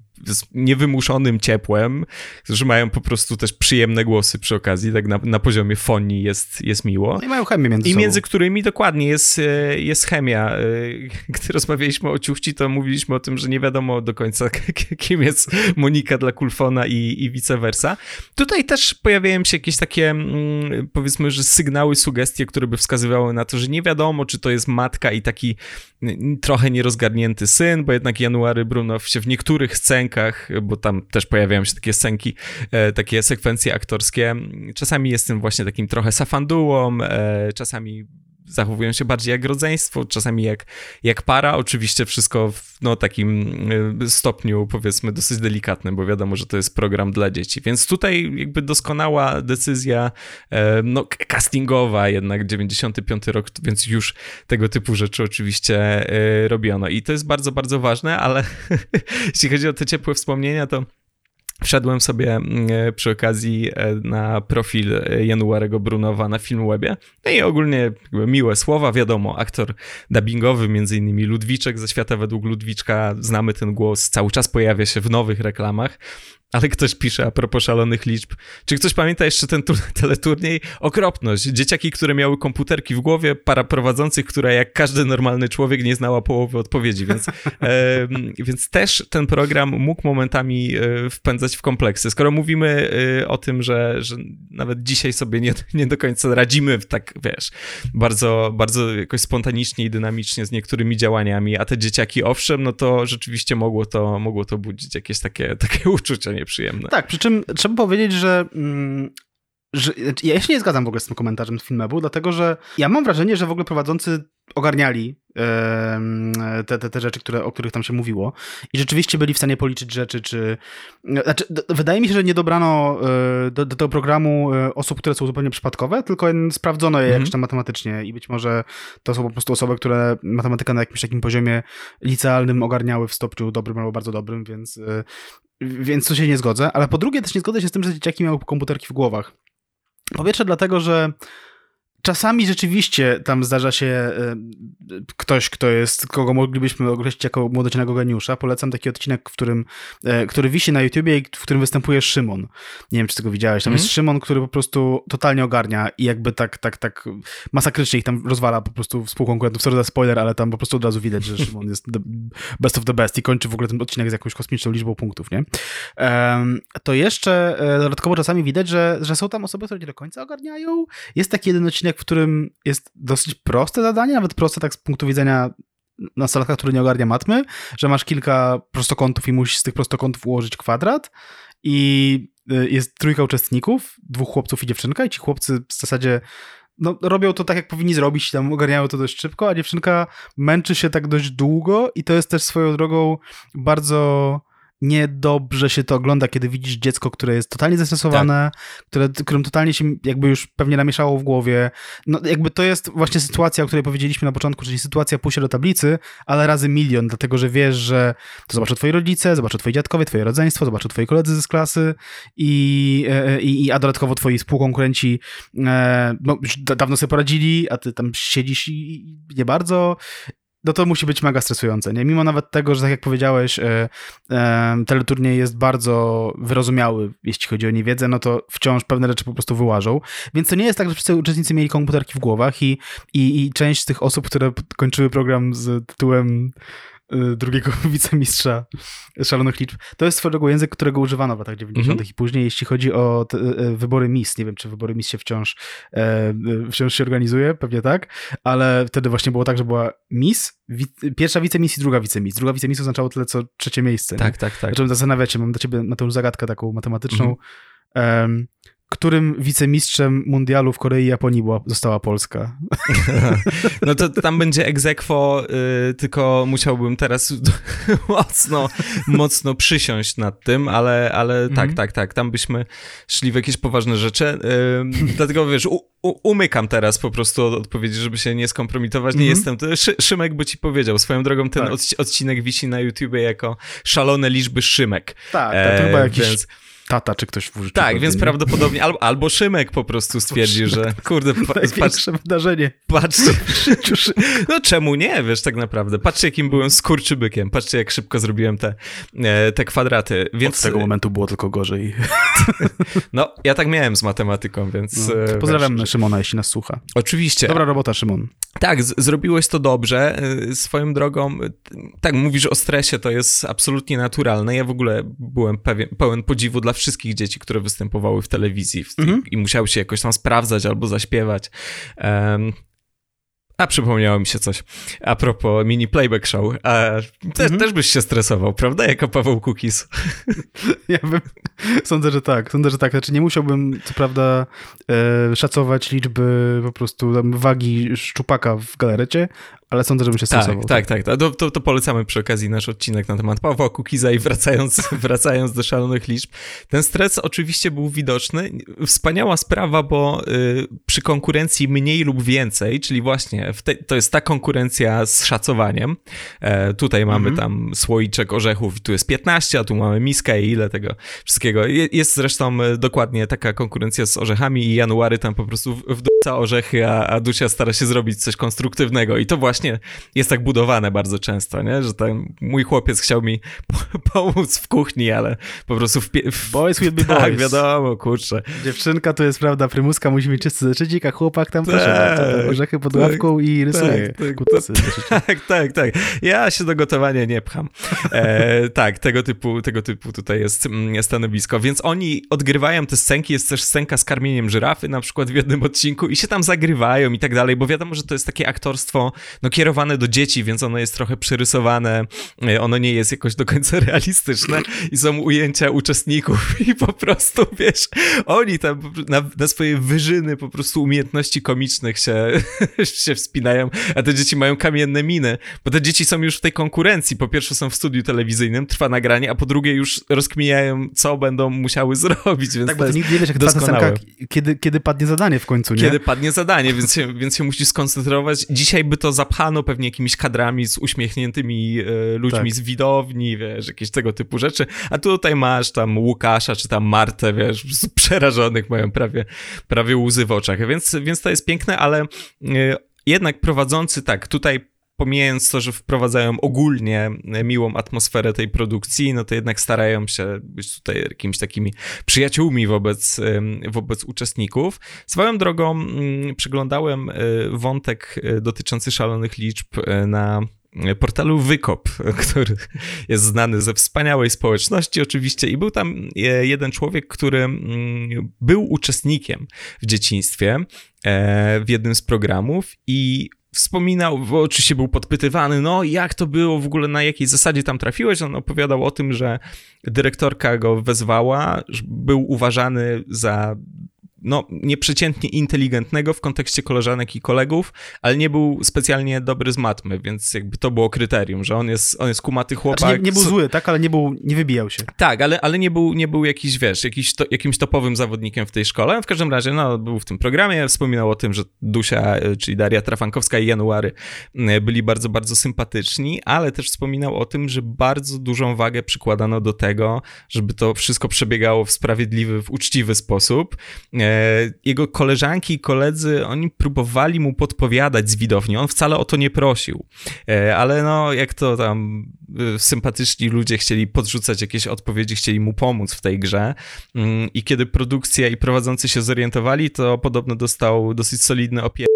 niewymuszonym ciepłem, którzy mają po prostu też przyjemne głosy przy okazji, tak na, na poziomie fonii jest, jest miło. No I mają chemię między I sobą. między którymi dokładnie jest, e, jest chemia. E, gdy rozmawialiśmy o Ciuchci, to mówiliśmy o tym, że nie wiadomo do końca, (laughs) kim jest Monika dla Kulfona i, i vice versa. Tutaj też pojawiają się jakieś takie, mm, powiedzmy, że sygnały, sugestie, które by wskazywały na to, że nie wiadomo, czy to jest matka i taki trochę nierozgarnięty syn, bo jednak January Brunow się w niektórych scenkach, bo tam też pojawiają się takie scenki, e, takie sekwencje aktorskie, czasami jestem właśnie takim trochę safandułą, e, czasami zachowują się bardziej jak rodzeństwo, czasami jak, jak para, oczywiście wszystko w no, takim y, stopniu powiedzmy dosyć delikatnym, bo wiadomo, że to jest program dla dzieci, więc tutaj jakby doskonała decyzja e, no, castingowa jednak, 95 rok, więc już tego typu rzeczy oczywiście e, robiono. I to jest bardzo, bardzo ważne, ale (laughs) jeśli chodzi o te ciepłe wspomnienia, to Wszedłem sobie mm, e, przy okazji e, na profil e, Januarego Brunowa na Filmwebie. No i ogólnie miłe słowa, wiadomo, aktor dubbingowy, między innymi Ludwiczek ze Świata według Ludwiczka, znamy ten głos, cały czas pojawia się w nowych reklamach. Ale ktoś pisze a propos szalonych liczb. Czy ktoś pamięta jeszcze ten (laughs) teleturniej? Okropność. Dzieciaki, które miały komputerki w głowie, para prowadzących, która jak każdy normalny człowiek nie znała połowy odpowiedzi, więc, (laughs) e, więc też ten program mógł momentami e, wpędzać w kompleksy. Skoro mówimy e, o tym, że, że nawet dzisiaj sobie nie, nie do końca radzimy tak, wiesz, bardzo, bardzo jakoś spontanicznie i dynamicznie z niektórymi działaniami, a te dzieciaki owszem, no to rzeczywiście mogło to, mogło to budzić jakieś takie, takie uczucia nieprzyjemne. Tak, przy czym trzeba powiedzieć, że, mm, że znaczy, ja się nie zgadzam w ogóle z tym komentarzem z filmu, dlatego że ja mam wrażenie, że w ogóle prowadzący ogarniali te, te, te rzeczy, które, o których tam się mówiło. I rzeczywiście byli w stanie policzyć rzeczy, czy... Znaczy, wydaje mi się, że nie dobrano e, do, do tego programu e, osób, które są zupełnie przypadkowe, tylko sprawdzono je jakoś tam matematycznie. I być może to są po prostu osoby, które matematykę na jakimś takim poziomie licealnym ogarniały w stopniu dobrym albo bardzo dobrym, więc e, więc tu się nie zgodzę, ale po drugie też nie zgodzę się z tym, że dzieciaki miały komputerki w głowach. Po pierwsze dlatego, że Czasami rzeczywiście tam zdarza się e, ktoś, kto jest, kogo moglibyśmy określić jako młodocianego geniusza. Polecam taki odcinek, w którym, e, który wisi na YouTubie i w którym występuje Szymon. Nie wiem, czy tego widziałeś. Tam mm. jest Szymon, który po prostu totalnie ogarnia i jakby tak, tak, tak masakrycznie ich tam rozwala po prostu współkonkurentów. Sorry za spoiler, ale tam po prostu od razu widać, że (laughs) Szymon jest best of the best i kończy w ogóle ten odcinek z jakąś kosmiczną liczbą punktów, nie? To jeszcze e, dodatkowo czasami widać, że, że są tam osoby, które nie do końca ogarniają. Jest taki jeden odcinek, w którym jest dosyć proste zadanie, nawet proste tak z punktu widzenia nastolatka, który nie ogarnia matmy, że masz kilka prostokątów i musisz z tych prostokątów ułożyć kwadrat i y, jest trójka uczestników, dwóch chłopców i dziewczynka i ci chłopcy w zasadzie no, robią to tak, jak powinni zrobić, tam ogarniają to dość szybko, a dziewczynka męczy się tak dość długo i to jest też swoją drogą bardzo niedobrze się to ogląda, kiedy widzisz dziecko, które jest totalnie zestresowane, tak. które, którym totalnie się jakby już pewnie namieszało w głowie. No jakby to jest właśnie sytuacja, o której powiedzieliśmy na początku, czyli sytuacja pójścia do tablicy, ale razy milion, dlatego że wiesz, że to zobaczą twoi rodzice, zobaczą twoi dziadkowie, twoje rodzeństwo, zobaczą twoi koledzy z klasy i, e, i, i a dodatkowo twoi współkonkurenci e, no, już dawno sobie poradzili, a ty tam siedzisz i nie bardzo no to musi być mega stresujące, nie? Mimo nawet tego, że tak jak powiedziałeś, e, e, teleturniej jest bardzo wyrozumiały, jeśli chodzi o niewiedzę, no to wciąż pewne rzeczy po prostu wyłażą. Więc to nie jest tak, że wszyscy uczestnicy mieli komputerki w głowach i, i, i część z tych osób, które kończyły program z tytułem drugiego (laughs) wicemistrza szalonych liczb. To jest swojego język, którego używano w latach 90. Mm -hmm. i później, jeśli chodzi o te, y, y, wybory MIS. Nie wiem, czy wybory MIS się wciąż, e, wciąż się organizuje, pewnie tak, ale wtedy właśnie było tak, że była MIS, wi pierwsza wicemis i druga wicemis. Druga wicemis oznaczało tyle, co trzecie miejsce. Tak, nie? tak, tak. Zacząłem zastanawiać się, mam do ciebie na tę zagadkę taką matematyczną. Mm -hmm którym wicemistrzem mundialu w Korei i Japonii była, została Polska. (laughs) No to tam będzie egzekwo, yy, tylko musiałbym teraz (laughs) mocno, mocno przysiąść nad tym, ale, ale tak, mm -hmm. tak, tak, tam byśmy szli w jakieś poważne rzeczy. Yy, dlatego wiesz, u, u, umykam teraz po prostu od odpowiedzi, żeby się nie skompromitować. Nie mm -hmm. jestem, Szy, Szymek by ci powiedział. Swoją drogą ten tak. odcinek wisi na YouTubie jako szalone liczby Szymek. Tak, tak to chyba jakiś... Więc tata czy ktoś w Tak, więc prawdopodobnie albo, albo Szymek po prostu stwierdzi, że kurde, pa, patrz, wydarzenie. Patrzcie, (laughs) no czemu nie, wiesz, tak naprawdę. Patrzcie, jakim byłem skurczybykiem, patrzcie, jak szybko zrobiłem te, e, te kwadraty. Więc... Od tego momentu było tylko gorzej. (laughs) No, ja tak miałem z matematyką, więc... No, e, pozdrawiam wiesz, Szymona, jeśli nas słucha. Oczywiście. Dobra robota, Szymon. Tak, zrobiłeś to dobrze. E, swoją drogą, tak, mówisz o stresie, to jest absolutnie naturalne. Ja w ogóle byłem pewien, pełen podziwu dla wszystkich dzieci, które występowały w telewizji w, mhm. i musiały się jakoś tam sprawdzać albo zaśpiewać. Um, a przypomniało mi się coś. A propos mini playback show. A, te, mhm. Też byś się stresował, prawda? Jako Paweł Kukis. (laughs) Ja bym, sądzę, że tak. Sądzę, że tak. Znaczy nie musiałbym, co prawda, e, szacować liczby po prostu wagi szczupaka w galerecie, ale sądzę, żebym się tak, stosował. Tak, tak, tak. To, to, to, polecamy przy okazji nasz odcinek na temat Pawła Kukiza i wracając, (laughs) wracając do szalonych liczb. Ten stres oczywiście był widoczny. Wspaniała sprawa, bo y, przy konkurencji mniej lub więcej, czyli właśnie te, to jest ta konkurencja z szacowaniem. E, tutaj mamy mhm. tam słoiczek orzechów, tu jest 15, a tu mamy miskę i ile tego wszystkiego. Jest zresztą e, dokładnie taka konkurencja z orzechami i January tam po prostu wdupca orzechy, a, a Dusia stara się zrobić coś konstruktywnego i to właśnie jest tak budowane bardzo często, nie? Że ten mój chłopiec chciał mi (laughs) pomóc w kuchni, ale po prostu w... w boys will be (laughs) tak, boys. wiadomo, kurczę. Dziewczynka to jest, prawda, prymuska musi mieć czysty zeszycik, a chłopak tam też tak, orzechy pod ławką tak, i rysuje tak, (laughs) tak, tak, tak. Ja się do gotowania nie pcham. E, tak, tego typu, tego typu tutaj jest mm, stanowisko, więc oni odgrywają te scenki, jest też scenka z karmieniem żyrafy na przykład w jednym odcinku i się tam zagrywają i tak dalej, bo wiadomo, że to jest takie aktorstwo no, kierowane do dzieci, więc ono jest trochę przerysowane, e, ono nie jest jakoś do końca realistyczne i są ujęcia uczestników (laughs) i po prostu, wiesz, oni tam na, na swoje wyżyny po prostu umiejętności komicznych się, (laughs) się wspinają, a te dzieci mają kamienne miny, bo te dzieci są już w tej konkurencji. Po pierwsze są w studiu telewizyjnym, trwa nagranie, a po drugie już rozkminiają, co będą musiały (laughs) zrobić, więc Tak, bo nigdy nie wiesz, jak doskonałe. kiedy, kiedy padnie zadanie w końcu, nie? Kiedy padnie zadanie, więc się, więc się musisz skoncentrować. Dzisiaj by to zapchano pewnie jakimiś kadrami z uśmiechniętymi e, ludźmi tak. z widowni, wiesz, jakieś tego typu rzeczy, a tutaj masz tam Łukasza, czy tam Martę, wiesz, przerażonych mają prawie, prawie łzy w oczach, więc, więc to jest piękne, ale e, jednak prowadzący, tak, tutaj pomijając to, że wprowadzają ogólnie miłą atmosferę tej produkcji, no to jednak starają się być tutaj jakimiś takimi przyjaciółmi wobec, wobec uczestników. Swoją drogą mm, przyglądałem e, wątek e, dotyczący szalonych liczb e, na portalu Wykop, (laughs) który jest znany ze wspaniałej społeczności oczywiście i był tam jeden człowiek, który mm, był uczestnikiem w dzieciństwie w jednym z programów i wspominał, bo oczywiście był podpytywany, no jak to było w ogóle, na jakiej zasadzie tam trafiłeś? On opowiadał o tym, że dyrektorka go wezwała, był uważany za no, nieprzeciętnie inteligentnego w kontekście koleżanek i kolegów, ale nie był specjalnie dobry z matmy, więc jakby to było kryterium, że on jest, on jest kumaty chłopak. Znaczy nie, nie, był zły, tak, ale nie, był, nie wybijał się. Tak, ale, ale nie, był, nie był jakiś, wiesz, jakiś to, jakimś topowym zawodnikiem w tej szkole. W każdym razie, no, był w tym programie, wspominał o tym, że Dusia, e, czyli Daria Trafankowska i January e, byli bardzo, bardzo sympatyczni, ale też wspominał o tym, że bardzo dużą wagę przykładano do tego, żeby to wszystko przebiegało w sprawiedliwy, w uczciwy sposób E, jego koleżanki i koledzy, oni próbowali mu podpowiadać z widowni, on wcale o to nie prosił, e, ale no jak to tam e, sympatyczni ludzie chcieli podrzucać jakieś odpowiedzi, chcieli mu pomóc w tej grze. Mm, i kiedy produkcja i prowadzący się zorientowali, to podobno dostał dosyć solidny opierdol,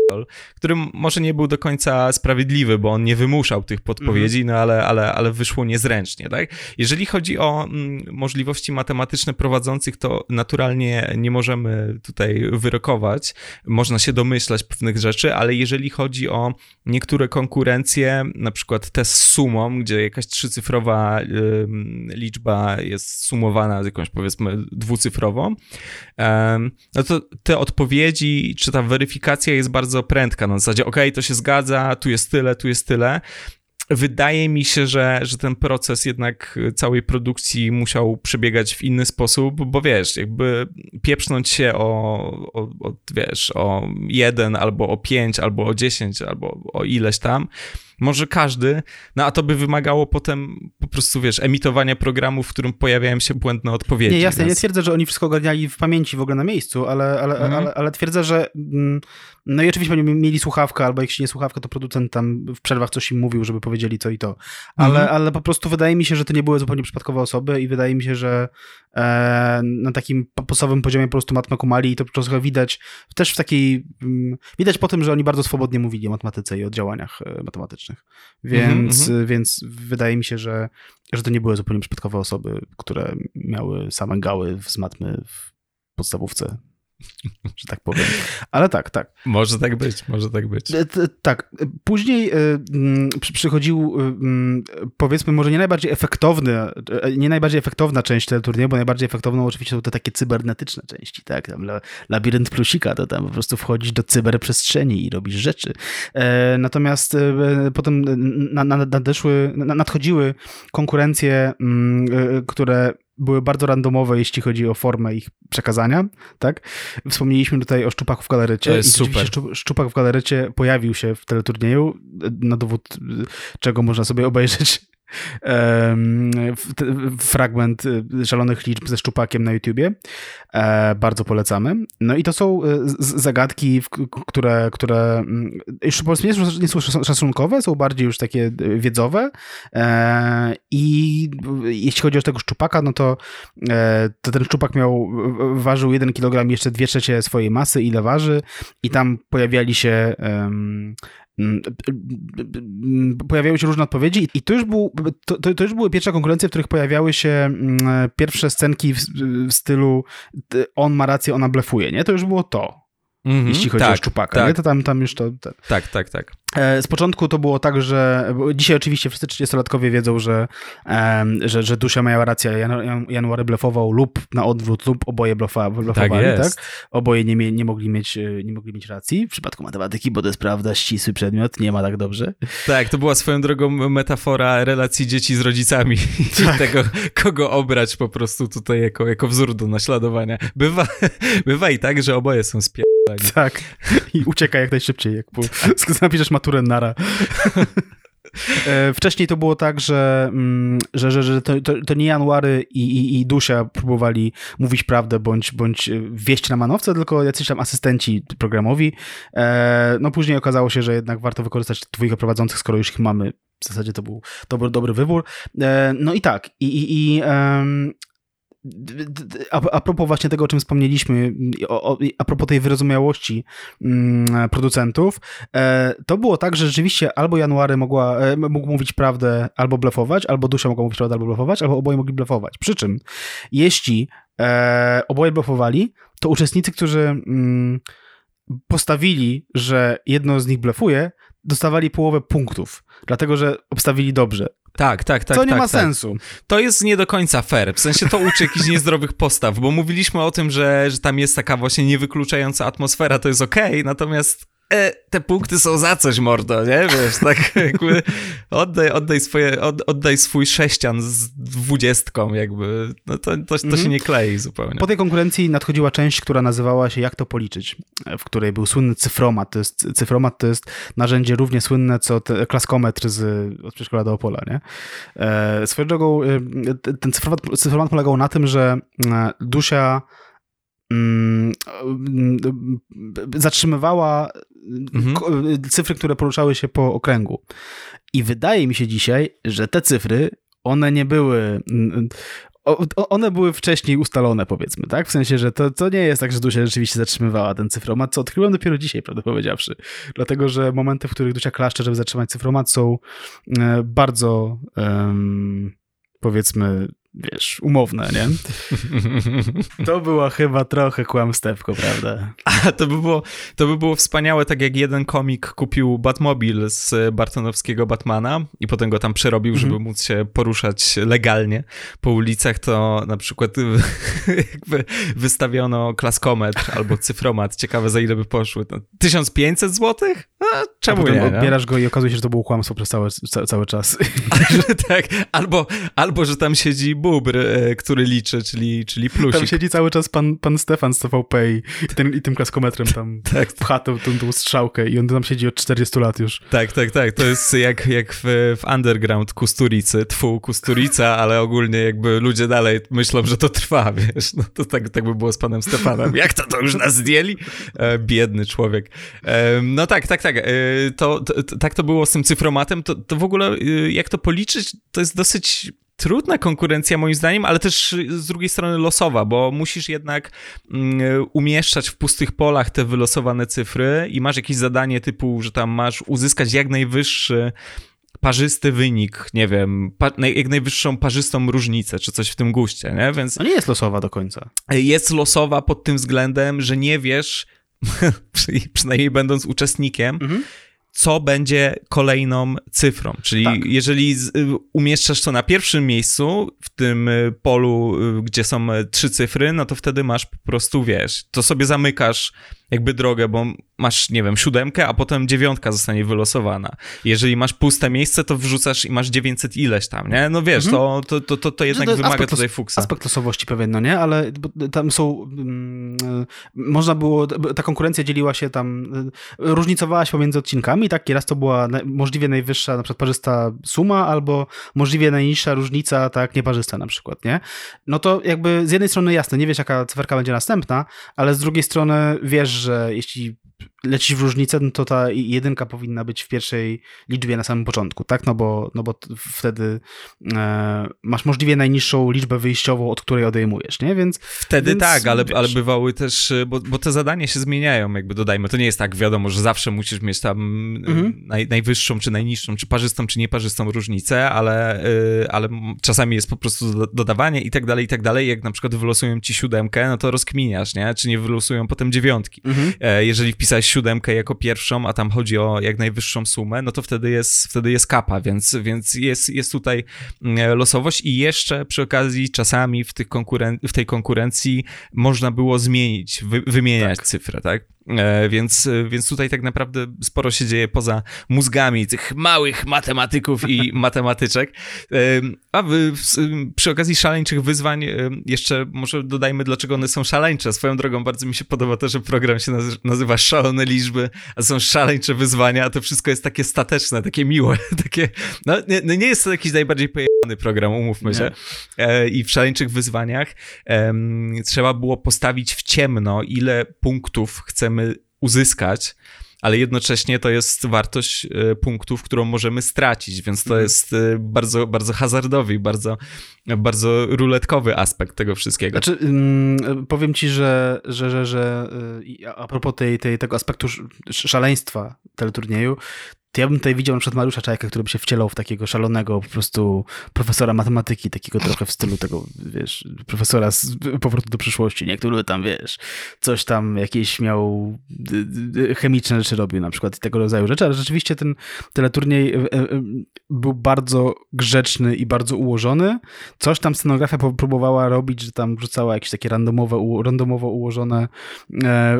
który może nie był do końca sprawiedliwy, bo on nie wymuszał tych podpowiedzi, mhm. no ale, ale, ale wyszło niezręcznie, tak? Jeżeli chodzi o mm, możliwości matematyczne prowadzących, to naturalnie nie możemy tutaj wyrokować. Można się domyślać pewnych rzeczy, ale jeżeli chodzi o niektóre konkurencje, na przykład test z sumą, gdzie jakaś trzycyfrowa y, liczba jest sumowana z jakąś powiedzmy dwucyfrową, y, no to te odpowiedzi, czy ta weryfikacja jest bardzo prędka. Na zasadzie, ok, to się zgadza, tu jest tyle, tu jest tyle wydaje mi się, że, że ten proces jednak całej produkcji musiał przebiegać w inny sposób, bo wiesz, jakby pieprznąć się o, o, o wiesz, o jeden albo o pięć, albo o dziesięć, albo o ileś tam, może każdy, no a to by wymagało potem po prostu, wiesz, emitowania programu, w którym pojawiają się błędne odpowiedzi. Nie, jasne, więc... nie twierdzę, że oni wszystko ogarniali w pamięci w ogóle na miejscu, ale, ale, mhm. ale, ale twierdzę, że mm, no i oczywiście oni mieli słuchawkę, albo jeśli nie słuchawkę, to producent tam w przerwach coś im mówił, żeby powiedzieli to i to. Ale, mhm. ale po prostu wydaje mi się, że to nie były zupełnie przypadkowe osoby i wydaje mi się, że na takim podstawowym poziomie po prostu matmę kumali i to trochę widać też w takiej, mm, widać po tym, że oni bardzo swobodnie mówili o matematyce i o działaniach e, matematycznych. Więc, mm -hmm. więc wydaje mi się, że, że to nie były zupełnie przypadkowe osoby, które miały same gały z matmy w podstawówce (laughs) że tak powiem. Ale tak, tak. Może tak być, może tak być. E, tak. Później e, przychodził, e, powiedzmy, może nie najbardziej efektowny, nie najbardziej efektowna część tego turnieju, bo najbardziej efektowną oczywiście są te takie cybernetyczne części, tak? Tam labirynt plusika, to tam po prostu wchodzisz do cyberprzestrzeni i robisz rzeczy. Natomiast potem nadeszły, nadchodziły konkurencje, które były bardzo randomowe, jeśli chodzi o formę ich przekazania, tak? Wspomnieliśmy tutaj o Szczupaku w galerecie. To jest super. Szczupak w galerecie pojawił się w teleturnieju, na dowód czego można sobie obejrzeć fragment y, szalonych liczb ze szczupakiem na YouTubie. E, bardzo polecamy. No i to są y, zagadki, które, które mm, już po prostu nie są szacunkowe, są bardziej już takie y, wiedzowe. E, I jeśli chodzi o tego szczupaka, no to, e, to ten szczupak miał, ważył 1 kg jeszcze 2 trzecie swojej masy, ile waży i tam pojawiali się pojawiały się różne odpowiedzi i to już, był, to, to już były pierwsze konkurencje, w których pojawiały się mm, pierwsze scenki w, w stylu on ma rację, ona blefuje, nie? To już było to. Mm -hmm, jeśli chodzi tak, o Szczupaka, tak. nie? to tam, tam już to... Tak, tak, tak. E, z początku to było tak, że dzisiaj oczywiście wszyscy 30-latkowie wiedzą, że, że, że Dusia miała rację, Jan, January blefował lub na odwrót, lub oboje blefowali, tak, tak? Oboje nie, nie, mogli mieć, e, nie mogli mieć racji. W przypadku matematyki, bo to jest prawda, ścisły przedmiot, nie ma tak dobrze. Tak, to była swoją drogą metafora relacji dzieci z rodzicami (laughs) tak. tego, kogo obrać po prostu tutaj jako, jako wzór do naśladowania. Bywa, (laughs) bywa i tak, że oboje są spier... (laughs) Tak. I ucieka jak najszybciej, jak po, tak. (laughs) napiszesz maturę nara. (laughs) E, wcześniej to było tak, że, mm, że, że, że to, to, to nie January i, i, i, Dusia próbowali mówić prawdę bądź, bądź wieść na manowce, tylko jacyś tam asystenci programowi. E, no później okazało się, że jednak warto wykorzystać dwójkę prowadzących, skoro już ich mamy. W zasadzie to był dobry, dobry wybór. E, no i tak. I, i, i a, propos właśnie tego, o czym wspomnieliśmy, a propos tej wyrozumiałości mm, producentów, e, to było tak, że rzeczywiście albo January mogła, e, mógł mówić prawdę, albo blefować, albo Dusia mogła mówić prawdę, albo blefować, albo oboje mogli blefować. Przy czym, jeśli e, oboje blefowali, to uczestnicy, którzy mm, postawili, że jedno z nich blefuje, dostawali połowę punktów, dlatego że obstawili dobrze. Tak, tak, tak. To nie tak, ma tak. sensu. To jest nie do końca fair. W sensie to uczy jakichś niezdrowych postaw, bo mówiliśmy o tym, że, że tam jest taka właśnie niewykluczająca atmosfera, to jest okej, okay, natomiast e, te punkty są za coś, mordo, nie? Wiesz, tak (laughs) jakby oddaj, oddaj, swoje, od, oddaj swój sześcian z dwudziestką, jakby, no to, to, to się mhm. nie klei zupełnie. Po tej konkurencji nadchodziła część, która nazywała się Jak to policzyć, w której był słynny cyfromat. To jest, cyfromat to jest narzędzie równie słynne, co te, klaskometr z, od przedszkola do Opola, nie? E, swoją drogą, e, ten cyfromat, cyfromat polegał na tym, że e, Dusia zatrzymywała mhm. cyfry, które poruszały się po okręgu. I wydaje mi się dzisiaj, że te cyfry, one nie były one były wcześniej ustalone, powiedzmy, tak? W sensie, że to, to nie jest tak, że Dusia rzeczywiście zatrzymywała ten cyfromat, co odkryłem dopiero dzisiaj, prawdę powiedziawszy. Dlatego, że momenty, w których Dusia klaszcze, żeby zatrzymać cyfromat, są bardzo, um, powiedzmy, wiesz, umowne, nie? (laughs) To była chyba trochę kłamstewko, prawda? A to by było, to by było wspaniałe, tak jak jeden komik kupił Batmobil z Bartonowskiego Batmana i potem go tam przerobił, żeby mhm. móc się poruszać legalnie po ulicach, to na przykład (laughs) jakby wystawiono klaskometr albo cyfromat. Ciekawe, za ile by poszły. No, 1500 złotych? A czemu A nie? odbierasz go i okazuje się, że to było kłamstwo przez cały, cały czas. (laughs) tak, albo, albo, że tam siedzi bubr, e, który liczy, czyli, czyli plusik. Tam siedzi cały czas pan, pan Stefan z TVP i, ten, i tym klaskometrem tam (laughs) tak. pcha tą, tą, tą strzałkę i on tam siedzi od 40 lat już. Tak, tak, tak. To jest jak, jak w, w underground Kusturicy, tfu, Kusturica, ale ogólnie jakby ludzie dalej myślą, że to trwa, (laughs) wiesz. No to tak, tak by było z panem Stefanem. Jak to, to już nas zdjęli? E, biedny człowiek. E, no tak, tak, tak. To, to, tak to było z tym cyfromatem. To, to w ogóle, jak to policzyć, to jest dosyć trudna konkurencja moim zdaniem, ale też z drugiej strony losowa, bo musisz jednak mm, umieszczać w pustych polach te wylosowane cyfry i masz jakieś zadanie typu, że tam masz uzyskać jak najwyższy parzysty wynik, nie wiem, pa, jak najwyższą parzystą różnicę, czy coś w tym guście, nie? Więc No nie jest losowa do końca. jest losowa pod tym względem, że nie wiesz, (laughs) przy- przynajmniej będąc uczestnikiem, Mhm. Co będzie kolejną cyfrą. Czyli Tak. jeżeli y, umieszczasz to na pierwszym miejscu w tym y, polu, y, gdzie są trzy cyfry, no to wtedy masz po prostu, wiesz, to sobie zamykasz jakby drogę, bo masz, nie wiem, siódemkę, a potem dziewiątka zostanie wylosowana. Jeżeli masz puste miejsce, to wrzucasz i masz 900 ileś tam, nie? No wiesz, to, to, to, to, to jednak Mhm. To wymaga tutaj fuksa. Aspekt losowości pewien, no nie? Ale tam są... mm, Można było... Ta konkurencja dzieliła się tam... y, Różnicowała się pomiędzy odcinkami, tak? Raz to była możliwie najwyższa, na przykład parzysta suma, albo możliwie najniższa różnica, tak? Nieparzysta na przykład, nie? No to jakby z jednej strony jasne, nie wiesz jaka cyferka będzie następna, ale z drugiej strony wiesz, że jeśli lecisz w różnicę, no to ta jedynka powinna być w pierwszej liczbie na samym początku, tak? No bo, no bo wtedy e, masz możliwie najniższą liczbę wyjściową, od której odejmujesz, nie? Więc Wtedy Więc, tak, ale, wiesz. ale bywały też, bo, bo te zadania się zmieniają, jakby dodajmy. To nie jest tak wiadomo, że zawsze musisz mieć tam y, Mhm. naj, najwyższą czy najniższą, czy parzystą, czy nieparzystą różnicę, ale, y, ale czasami jest po prostu do- dodawanie i tak dalej, i tak dalej. Jak na przykład wylosują ci siódemkę, no to rozkminiasz, nie? Czy nie wylosują potem dziewiątki. E, Jeżeli wpisałeś siódemkę jako pierwszą, a tam chodzi o jak najwyższą sumę, no to wtedy jest, wtedy jest kapa, więc, więc jest, jest tutaj mm, losowość i jeszcze przy okazji czasami w, tych konkuren- w tej konkurencji można było zmienić, wy- wymieniać cyfrę, tak? E, Więc, więc tutaj tak naprawdę sporo się dzieje poza mózgami tych małych matematyków i (laughs) matematyczek. E, A w, przy okazji szaleńczych wyzwań e, jeszcze może dodajmy, dlaczego one są szaleńcze. Swoją drogą bardzo mi się podoba to, że program się nazy- nazywa Szalone Liczby, a są szaleńcze wyzwania, a to wszystko jest takie stateczne, takie miłe, (laughs) takie... No nie, no nie jest to jakiś najbardziej pojechany program, umówmy się. E, I w szaleńczych wyzwaniach em, trzeba było postawić w ciemno, ile punktów chcemy uzyskać, ale jednocześnie to jest wartość e, punktów, którą możemy stracić, więc to Mhm. jest e, bardzo, bardzo hazardowy i bardzo, bardzo ruletkowy aspekt tego wszystkiego. Znaczy, ym, powiem ci, że, że, że, że i a propos tej, tej, tego aspektu sz- szaleństwa teleturnieju, to ja bym tutaj widział na przykład Mariusza Czajka, który by się wcielał w takiego szalonego po prostu profesora matematyki, takiego trochę w stylu tego, wiesz, profesora z powrotu do przyszłości, nie? Który tam, wiesz, coś tam jakieś miał chemiczne rzeczy robił na przykład i tego rodzaju rzeczy, ale rzeczywiście ten teleturniej e, e, był bardzo grzeczny i bardzo ułożony. Coś tam scenografia próbowała robić, że tam wrzucała jakieś takie randomowe, randomowo ułożone e,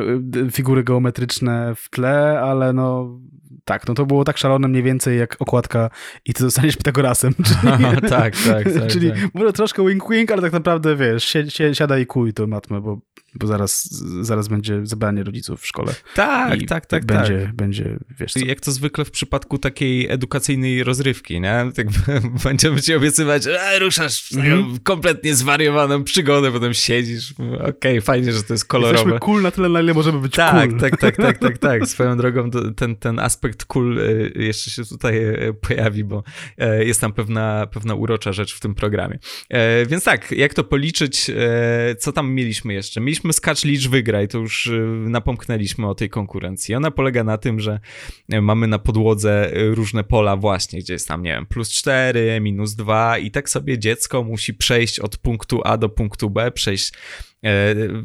figury geometryczne w tle, ale no tak, no to było tak szalone mniej więcej jak okładka i ty zostaniesz Pitagorasem. (laughs) Czyli, tak, tak, tak. (laughs) czyli tak. może troszkę wink wink, ale tak naprawdę wiesz, si, si, siadaj i kuj tą matmę, bo, bo zaraz, zaraz będzie zebranie rodziców w szkole. Tak, I tak, tak, będzie, tak. będzie, wiesz co. Jak to zwykle w przypadku takiej edukacyjnej rozrywki, nie? Tak (laughs) będziemy ci obiecywać, e, ruszasz Mhm. kompletnie zwariowaną przygodę, potem siedzisz, okej, fajnie, że to jest kolorowe. Jesteśmy cool na tyle, na ile możemy być Tak, cool. tak, tak, tak, tak, tak. (laughs) Swoją drogą ten, ten aspekt cool y, jeszcze się tutaj y, pojawi, bo e, jest tam pewna, pewna urocza rzecz w tym programie. E, Więc tak, jak to policzyć? e, Co tam mieliśmy jeszcze? Mieliśmy skacz licz wygraj, to już y, napomknęliśmy o tej konkurencji. Ona polega na tym, że e, mamy na podłodze y, różne pola właśnie, gdzie jest tam, nie wiem, plus 4, minus 2 i tak sobie dziecko musi przejść od punktu A do punktu B, przejść e,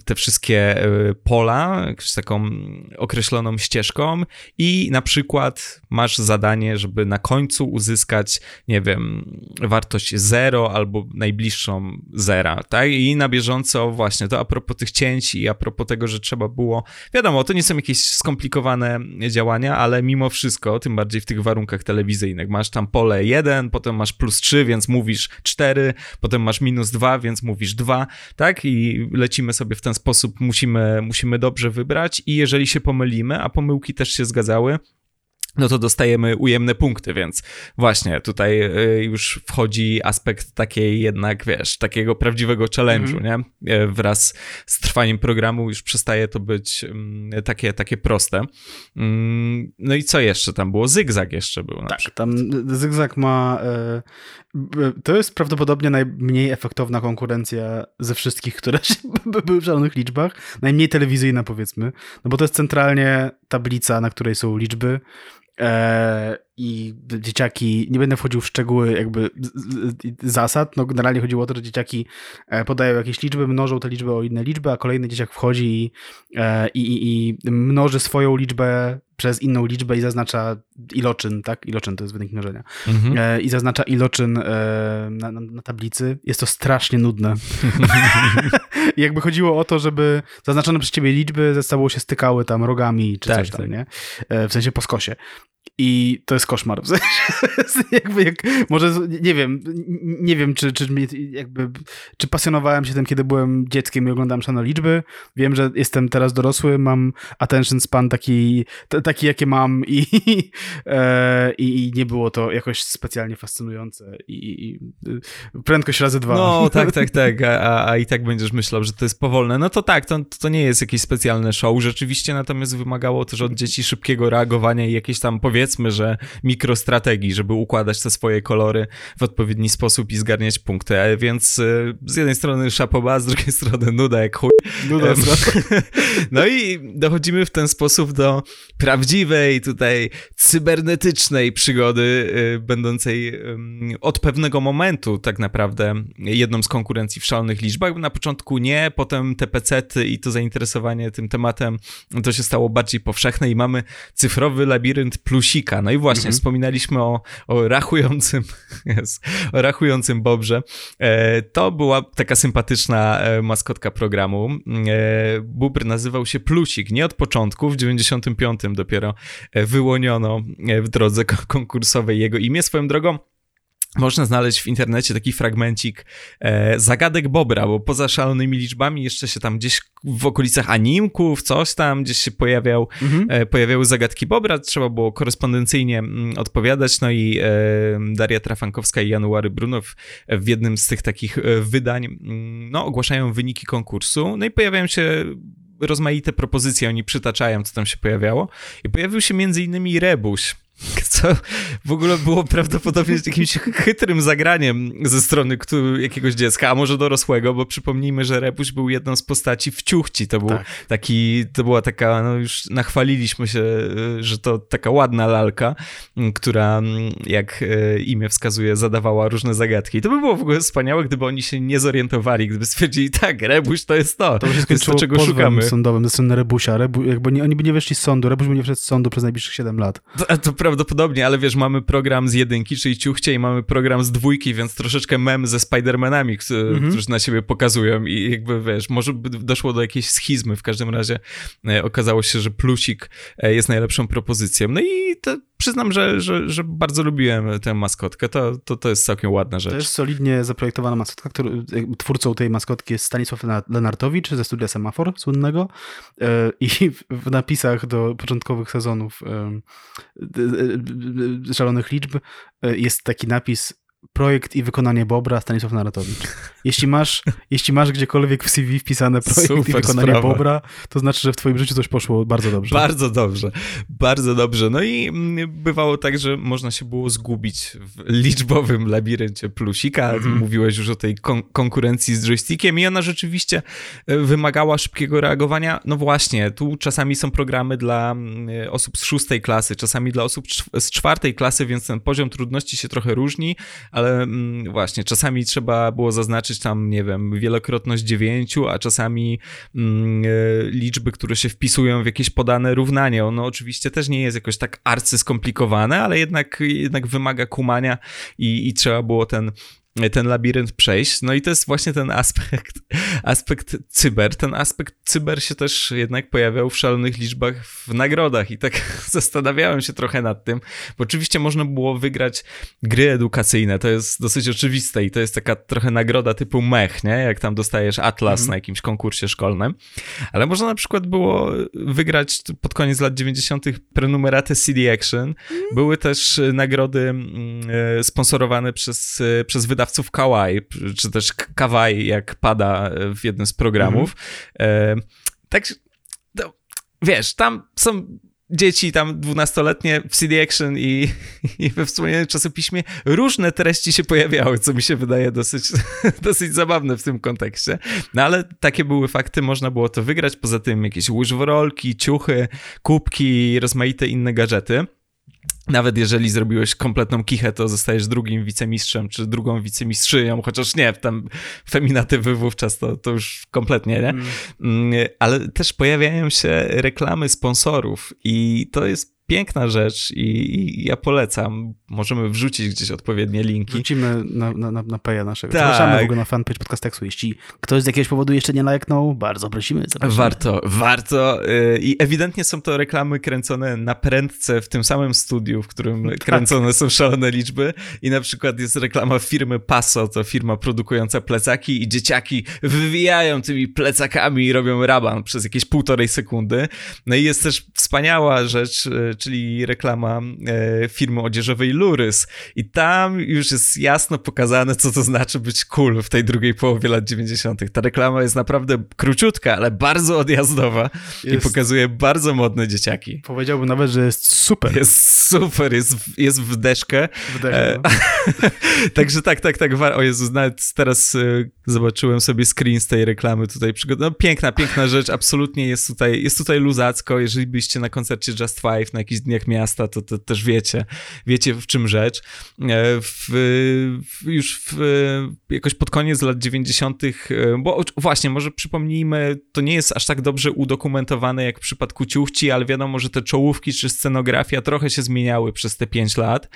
te wszystkie e, pola z taką określoną ścieżką i na przykład masz zadanie, żeby na końcu uzyskać, nie wiem, wartość 0 albo najbliższą zera, tak? I na bieżąco właśnie to a propos tych cięć i a propos tego, że trzeba było, wiadomo, to nie są jakieś skomplikowane działania, ale mimo wszystko, tym bardziej w tych warunkach telewizyjnych, masz tam pole 1, potem masz plus 3, więc mówisz 4, potem masz minus 2, więc mówisz 2, tak? I lecimy sobie w ten sposób, musimy, musimy dobrze wybrać i jeżeli się pomylimy, a pomyłki też się zgadzały, no to dostajemy ujemne punkty, więc właśnie tutaj y, już wchodzi aspekt takiej jednak, wiesz, takiego prawdziwego challenge'u, nie? Y, Wraz z trwaniem programu już przestaje to być mm, takie, takie proste. Mm, No i co jeszcze tam było? Zygzak jeszcze był Tak, przykład. tam Zygzak ma. e, To jest prawdopodobnie najmniej efektowna konkurencja ze wszystkich, które (laughs) były w żadnych liczbach. Najmniej telewizyjna, powiedzmy. No bo to jest centralnie tablica, na której są liczby. E, I dzieciaki, nie będę wchodził w szczegóły jakby zasad, no generalnie chodziło o to, że dzieciaki e, podają jakieś liczby, mnożą te liczby o inne liczby, a kolejny dzieciak wchodzi i, e, i, i, i mnoży swoją liczbę przez inną liczbę i zaznacza iloczyn, tak? Iloczyn to jest wynik mnożenia. Mhm. I zaznacza iloczyn na, na, na, tablicy. Jest to strasznie nudne. (laughs) Jakby chodziło o to, żeby zaznaczone przez ciebie liczby ze sobą się stykały tam rogami czy tak, coś tam, tak. nie? W sensie po skosie. I to jest koszmar. (laughs) W sensie, jakby jak, może, nie wiem, nie wiem, czy, czy, jakby, czy pasjonowałem się tym, kiedy byłem dzieckiem i oglądałem szano liczby. Wiem, że jestem teraz dorosły, mam attention span taki, taki jakie mam i, (laughs) e, i nie było to jakoś specjalnie fascynujące. I, i prędkość razy dwa. No, (laughs) tak, tak, tak. A, a, i tak będziesz myślał, że to jest powolne. No to tak, to, to nie jest jakieś specjalne show. Rzeczywiście natomiast wymagało też od dzieci szybkiego reagowania i jakieś tam powiedzmy, że mikrostrategii, żeby układać te swoje kolory w odpowiedni sposób i zgarniać punkty. E, więc e, z jednej strony szapoba, z drugiej strony nuda jak chuj. Nuda (laughs) No i dochodzimy w ten sposób do prawdziwej tutaj cybernetycznej przygody, e, będącej od pewnego momentu tak naprawdę jedną z konkurencji w szalonych liczbach. Na początku nie, potem te pecety i to zainteresowanie tym tematem to się stało bardziej powszechne i mamy cyfrowy labirynt plusika. No i właśnie, mhm. wspominaliśmy o, o rachującym, (laughs) yes, o rachującym Bobrze. E, to była taka sympatyczna e, maskotka programu. E, Bubr nazywał się Plusik. Nie od początku, w 95 dopiero wyłoniono w drodze konkursowej jego imię. Swoją drogą można znaleźć w internecie taki fragmencik e, zagadek Bobra, bo poza szalonymi liczbami jeszcze się tam gdzieś w okolicach animków, coś tam gdzieś się pojawiał, mhm. e, pojawiały zagadki Bobra, trzeba było korespondencyjnie m, mm, odpowiadać, no i e, Daria Trafankowska i January Brunow w jednym z tych takich e, wydań m, mm, no, ogłaszają wyniki konkursu, no i pojawiają się rozmaite propozycje, oni przytaczają, co tam się pojawiało. I pojawił się między innymi Rebuś, (laughs) co w ogóle było prawdopodobnie jakimś chytrym zagraniem ze strony jakiegoś dziecka, a może dorosłego, bo przypomnijmy, że Rebuś był jedną z postaci w Ciuchci. To był tak. taki, to była taka, no już nachwaliliśmy się, że to taka ładna lalka, która, jak e, imię wskazuje, zadawała różne zagadki. I to by było w ogóle wspaniałe, gdyby oni się nie zorientowali, gdyby stwierdzili, tak, Rebuś to jest to. To by się skończyło to, czego szukamy. sądowym ze strony Rebusia. Rebu, jakby nie, oni by nie wyszli z sądu, Rebuś by nie wszedł z sądu przez najbliższych 7 lat. To, to prawdopodobnie, ale wiesz, mamy program z jedynki, czyli ciuchcie i mamy program z dwójki, więc troszeczkę mem ze Spider-Manami, mhm. którzy na siebie pokazują i jakby, wiesz, może by doszło do jakiejś schizmy, w każdym razie e, okazało się, że plusik e, jest najlepszą propozycją. No i to przyznam, że, że, że bardzo lubiłem tę maskotkę, to, to, to jest całkiem ładna rzecz. To jest solidnie zaprojektowana maskotka, który, twórcą tej maskotki jest Stanisław Lenartowicz ze studia Semafor słynnego e, i w napisach do początkowych sezonów szalonych liczb e, jest taki napis projekt i wykonanie Bobra Stanisław Naratowicz. Jeśli masz, (laughs) jeśli masz gdziekolwiek w CV wpisane projekt Super i wykonanie sprawa. Bobra, to znaczy, że w twoim życiu coś poszło bardzo dobrze. Bardzo dobrze, bardzo dobrze. No i mm, bywało tak, że można się było zgubić w liczbowym labiryncie plusika. Mm. Mówiłeś już o tej kon konkurencji z joystickiem i ona rzeczywiście e, wymagała szybkiego reagowania. No właśnie, tu czasami są programy dla mm, osób z szóstej klasy, czasami dla osób z czwartej klasy, więc ten poziom trudności się trochę różni, ale mm, właśnie, czasami trzeba było zaznaczyć tam, nie wiem, wielokrotność dziewięciu, a czasami mm, e, liczby, które się wpisują w jakieś podane równanie. Ono oczywiście też nie jest jakoś tak arcy skomplikowane, ale jednak, jednak wymaga kumania i, i trzeba było ten ten labirynt przejść. No i to jest właśnie ten aspekt, (laughs) aspekt cyber. Ten aspekt cyber się też jednak pojawiał w szalonych liczbach w nagrodach i tak (laughs) zastanawiałem się trochę nad tym, bo oczywiście można było wygrać gry edukacyjne, to jest dosyć oczywiste i to jest taka trochę nagroda typu mech, nie? Jak tam dostajesz atlas mm. na jakimś konkursie szkolnym, ale można na przykład było wygrać pod koniec lat 90. prenumeratę CD Action. Mm. Były też nagrody mm, e, sponsorowane przez, e, przez wydawców wydawców Kawaii, czy też Kawaii, jak pada w jednym z programów. Mhm. E, tak, no, wiesz, tam są dzieci tam dwunastoletnie w CD Action i, (laughs) i we wspomnianym czasopiśmie różne treści się pojawiały, co mi się wydaje dosyć, (laughs) dosyć zabawne w tym kontekście. No ale takie były fakty, można było to wygrać. Poza tym jakieś łyżworolki, ciuchy, kubki rozmaite inne gadżety. Nawet jeżeli zrobiłeś kompletną kichę, to zostajesz drugim wicemistrzem, czy drugą wicemistrzynią, chociaż nie, tam feminatywy wówczas to, to już kompletnie, nie? Mm. Ale też pojawiają się reklamy sponsorów i to jest piękna rzecz i, i, ja polecam. Możemy wrzucić gdzieś odpowiednie linki. Wrzucimy na, na, na, na peja naszego. Tak. Zapraszamy w ogóle na fanpage podcasteksu. Jeśli ktoś z jakiegoś powodu jeszcze nie lajknął, bardzo prosimy. Zapraszamy. Warto, warto. Y, I ewidentnie są to reklamy kręcone na prędce w tym samym studiu, w którym tak. kręcone są szalone liczby. I na przykład jest reklama firmy Paso, to firma produkująca plecaki i dzieciaki wywijają tymi plecakami i robią raban przez jakieś półtorej sekundy. No i jest też wspaniała rzecz, y, czyli reklama e, firmy odzieżowej Lurys. I tam już jest jasno pokazane, co to znaczy być cool w tej drugiej połowie lat 90. Ta reklama jest naprawdę króciutka, ale bardzo odjazdowa jest... i pokazuje bardzo modne dzieciaki. Powiedziałbym nawet, że jest super. Jest super, jest, jest w deszkę. W deszkę. E, no. (laughs) Także tak, tak, tak. O Jezus, nawet teraz e, zobaczyłem sobie screen z tej reklamy tutaj. No piękna, piękna rzecz. Absolutnie jest tutaj, jest tutaj luzacko. Jeżeli byście na koncercie Just Five na jakichś dniach miasta, to, to też wiecie, wiecie w czym rzecz. E, w, w, już w, jakoś pod koniec lat 90., e, bo właśnie, może przypomnijmy, to nie jest aż tak dobrze udokumentowane jak w przypadku ciuchci, ale wiadomo, że te czołówki czy scenografia trochę się zmieniały przez te 5 lat.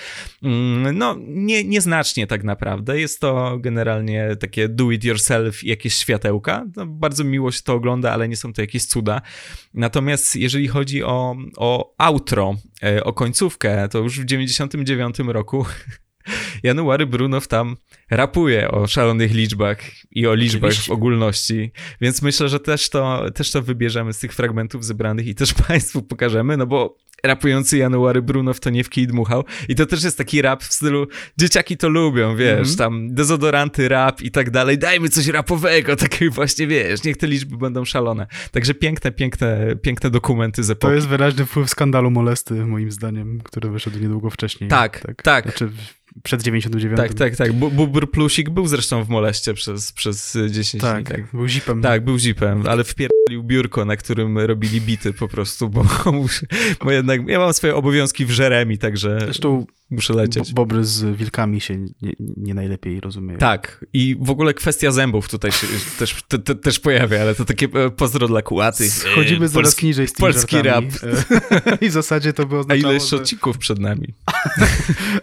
Mm, no, nie, nieznacznie tak naprawdę. Jest to generalnie takie do it yourself, jakieś światełka. No, bardzo miło się to ogląda, ale nie są to jakieś cuda. Natomiast jeżeli chodzi o, o outro, E, o końcówkę, to już w 99 roku January Brunow tam rapuje o szalonych liczbach i o liczbach Oczywiście. w ogólności, więc myślę, że też to, też to wybierzemy z tych fragmentów zebranych i też (laughs) Państwu pokażemy, no bo rapujący January Brunow to nie w kij dmuchał i to też jest taki rap w stylu dzieciaki to lubią, wiesz, mm -hmm. tam dezodoranty, rap i tak dalej, dajmy coś rapowego, (laughs) takiej właśnie, wiesz, niech te liczby będą szalone. Także piękne, piękne, piękne dokumenty z epoki. To jest wyraźny wpływ skandalu molesty, moim zdaniem, który wyszedł niedługo wcześniej. Tak, tak. tak. Znaczy przed 99. Tak, tak, tak. Bubr Plusik był zresztą w moleście przez, przez 10 tak, dni. Tak, był zipem. Tak, był zipem, ale wpierdolił biurko, na którym robili bity po prostu, bo, (laughs) bo jednak ja mam swoje obowiązki w Żeremi, także Zresztą muszę lecieć. Bobry z wilkami się nie, nie, najlepiej rozumieją. Tak, i w ogóle kwestia zębów tutaj się (laughs) też, te, te, też pojawia, ale to takie e, pozdro dla kułaty. Schodzimy coraz polski, niżej z tymi Polski rap. (laughs) I w zasadzie to by oznaczało, A ile szocików że... przed nami.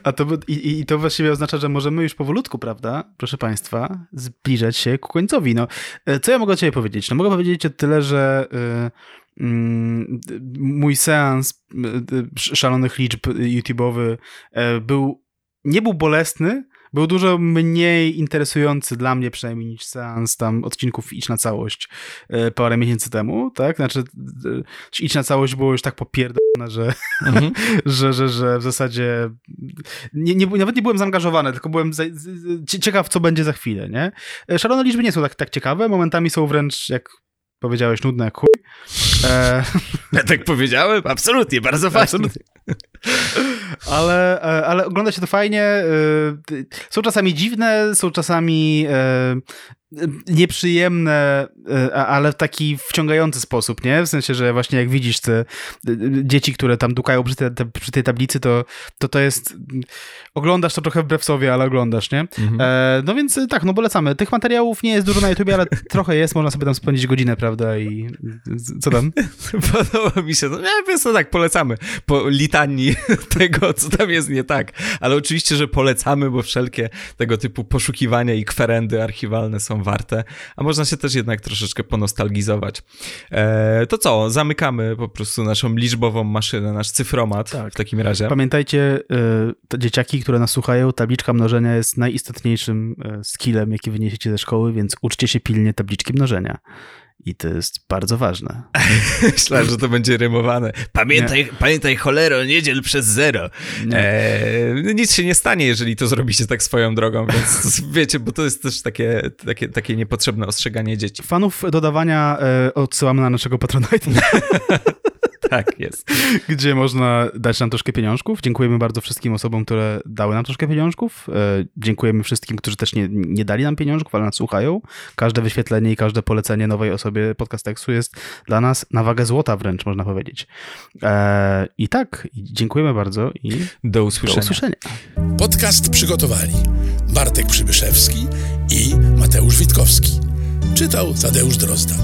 A to by, i, I to właściwie oznacza, że możemy już powolutku, prawda, proszę państwa, zbliżać się ku końcowi. No, e, co ja mogę o ciebie powiedzieć? No mogę powiedzieć o tyle, że... Yy, mój seans szalonych liczb YouTube'owy był, nie był bolesny, był dużo mniej interesujący dla mnie przynajmniej niż seans tam odcinków Idź na całość parę miesięcy temu, tak? Znaczy Idź na całość było już tak popierdolone, że, mhm. (laughs) że, że, że w zasadzie nie, nie, nawet nie byłem zaangażowany, tylko byłem za, ciekaw, co będzie za chwilę, nie? Szalone liczby nie są tak, tak ciekawe, momentami są wręcz jak powiedziałeś nudne jak chuj. E... (laughs) Ja tak powiedziałem? Absolutnie, bardzo fajnie. Absolutnie. Ale, e, ale ogląda się to fajnie. E, są czasami dziwne, są czasami e, nieprzyjemne, ale w taki wciągający sposób, nie? W sensie, że właśnie jak widzisz te dzieci, które tam dukają przy, te, przy tej tablicy, to, to to jest... Oglądasz to trochę wbrew sobie, ale oglądasz, nie? Mhm. No więc tak, no polecamy. Tych materiałów nie jest dużo na YouTubie, ale trochę jest, można sobie tam spędzić godzinę, prawda? I co tam? (laughs) Podoba mi się to. Ja, więc to tak, polecamy. Po litanii (laughs) tego, co tam jest nie tak. Ale oczywiście, że polecamy, bo wszelkie tego typu poszukiwania i kwerendy archiwalne są warte, a można się też jednak troszeczkę ponostalgizować. E, to co, zamykamy po prostu naszą liczbową maszynę, nasz cyfromat tak. w takim razie. Pamiętajcie, e, dzieciaki, które nas słuchają, tabliczka mnożenia jest najistotniejszym e, skillem, jaki wyniesiecie ze szkoły, więc uczcie się pilnie tabliczki mnożenia. I to jest bardzo ważne. (laughs) Myślałem, że to będzie rymowane. Pamiętaj, nie. pamiętaj cholero, nie dziel przez zero. E, nic się nie stanie, jeżeli to zrobicie tak swoją drogą, więc wiecie, bo to jest też takie, takie, takie niepotrzebne ostrzeganie dzieci. Fanów dodawania e, odsyłamy na naszego Patronite. (laughs) (laughs) Tak jest. Gdzie można dać nam troszkę pieniążków. Dziękujemy bardzo wszystkim osobom, które dały nam troszkę pieniążków. E, dziękujemy wszystkim, którzy też nie, nie dali nam pieniążków, ale nas słuchają. Każde wyświetlenie i każde polecenie nowej osobie podcast tekstu jest dla nas na wagę złota wręcz, można powiedzieć. E, I tak, dziękujemy bardzo i do usłyszenia. Do usłyszenia. Podcast przygotowali Bartek Przybyszewski i Mateusz Witkowski. Czytał Tadeusz Drozda.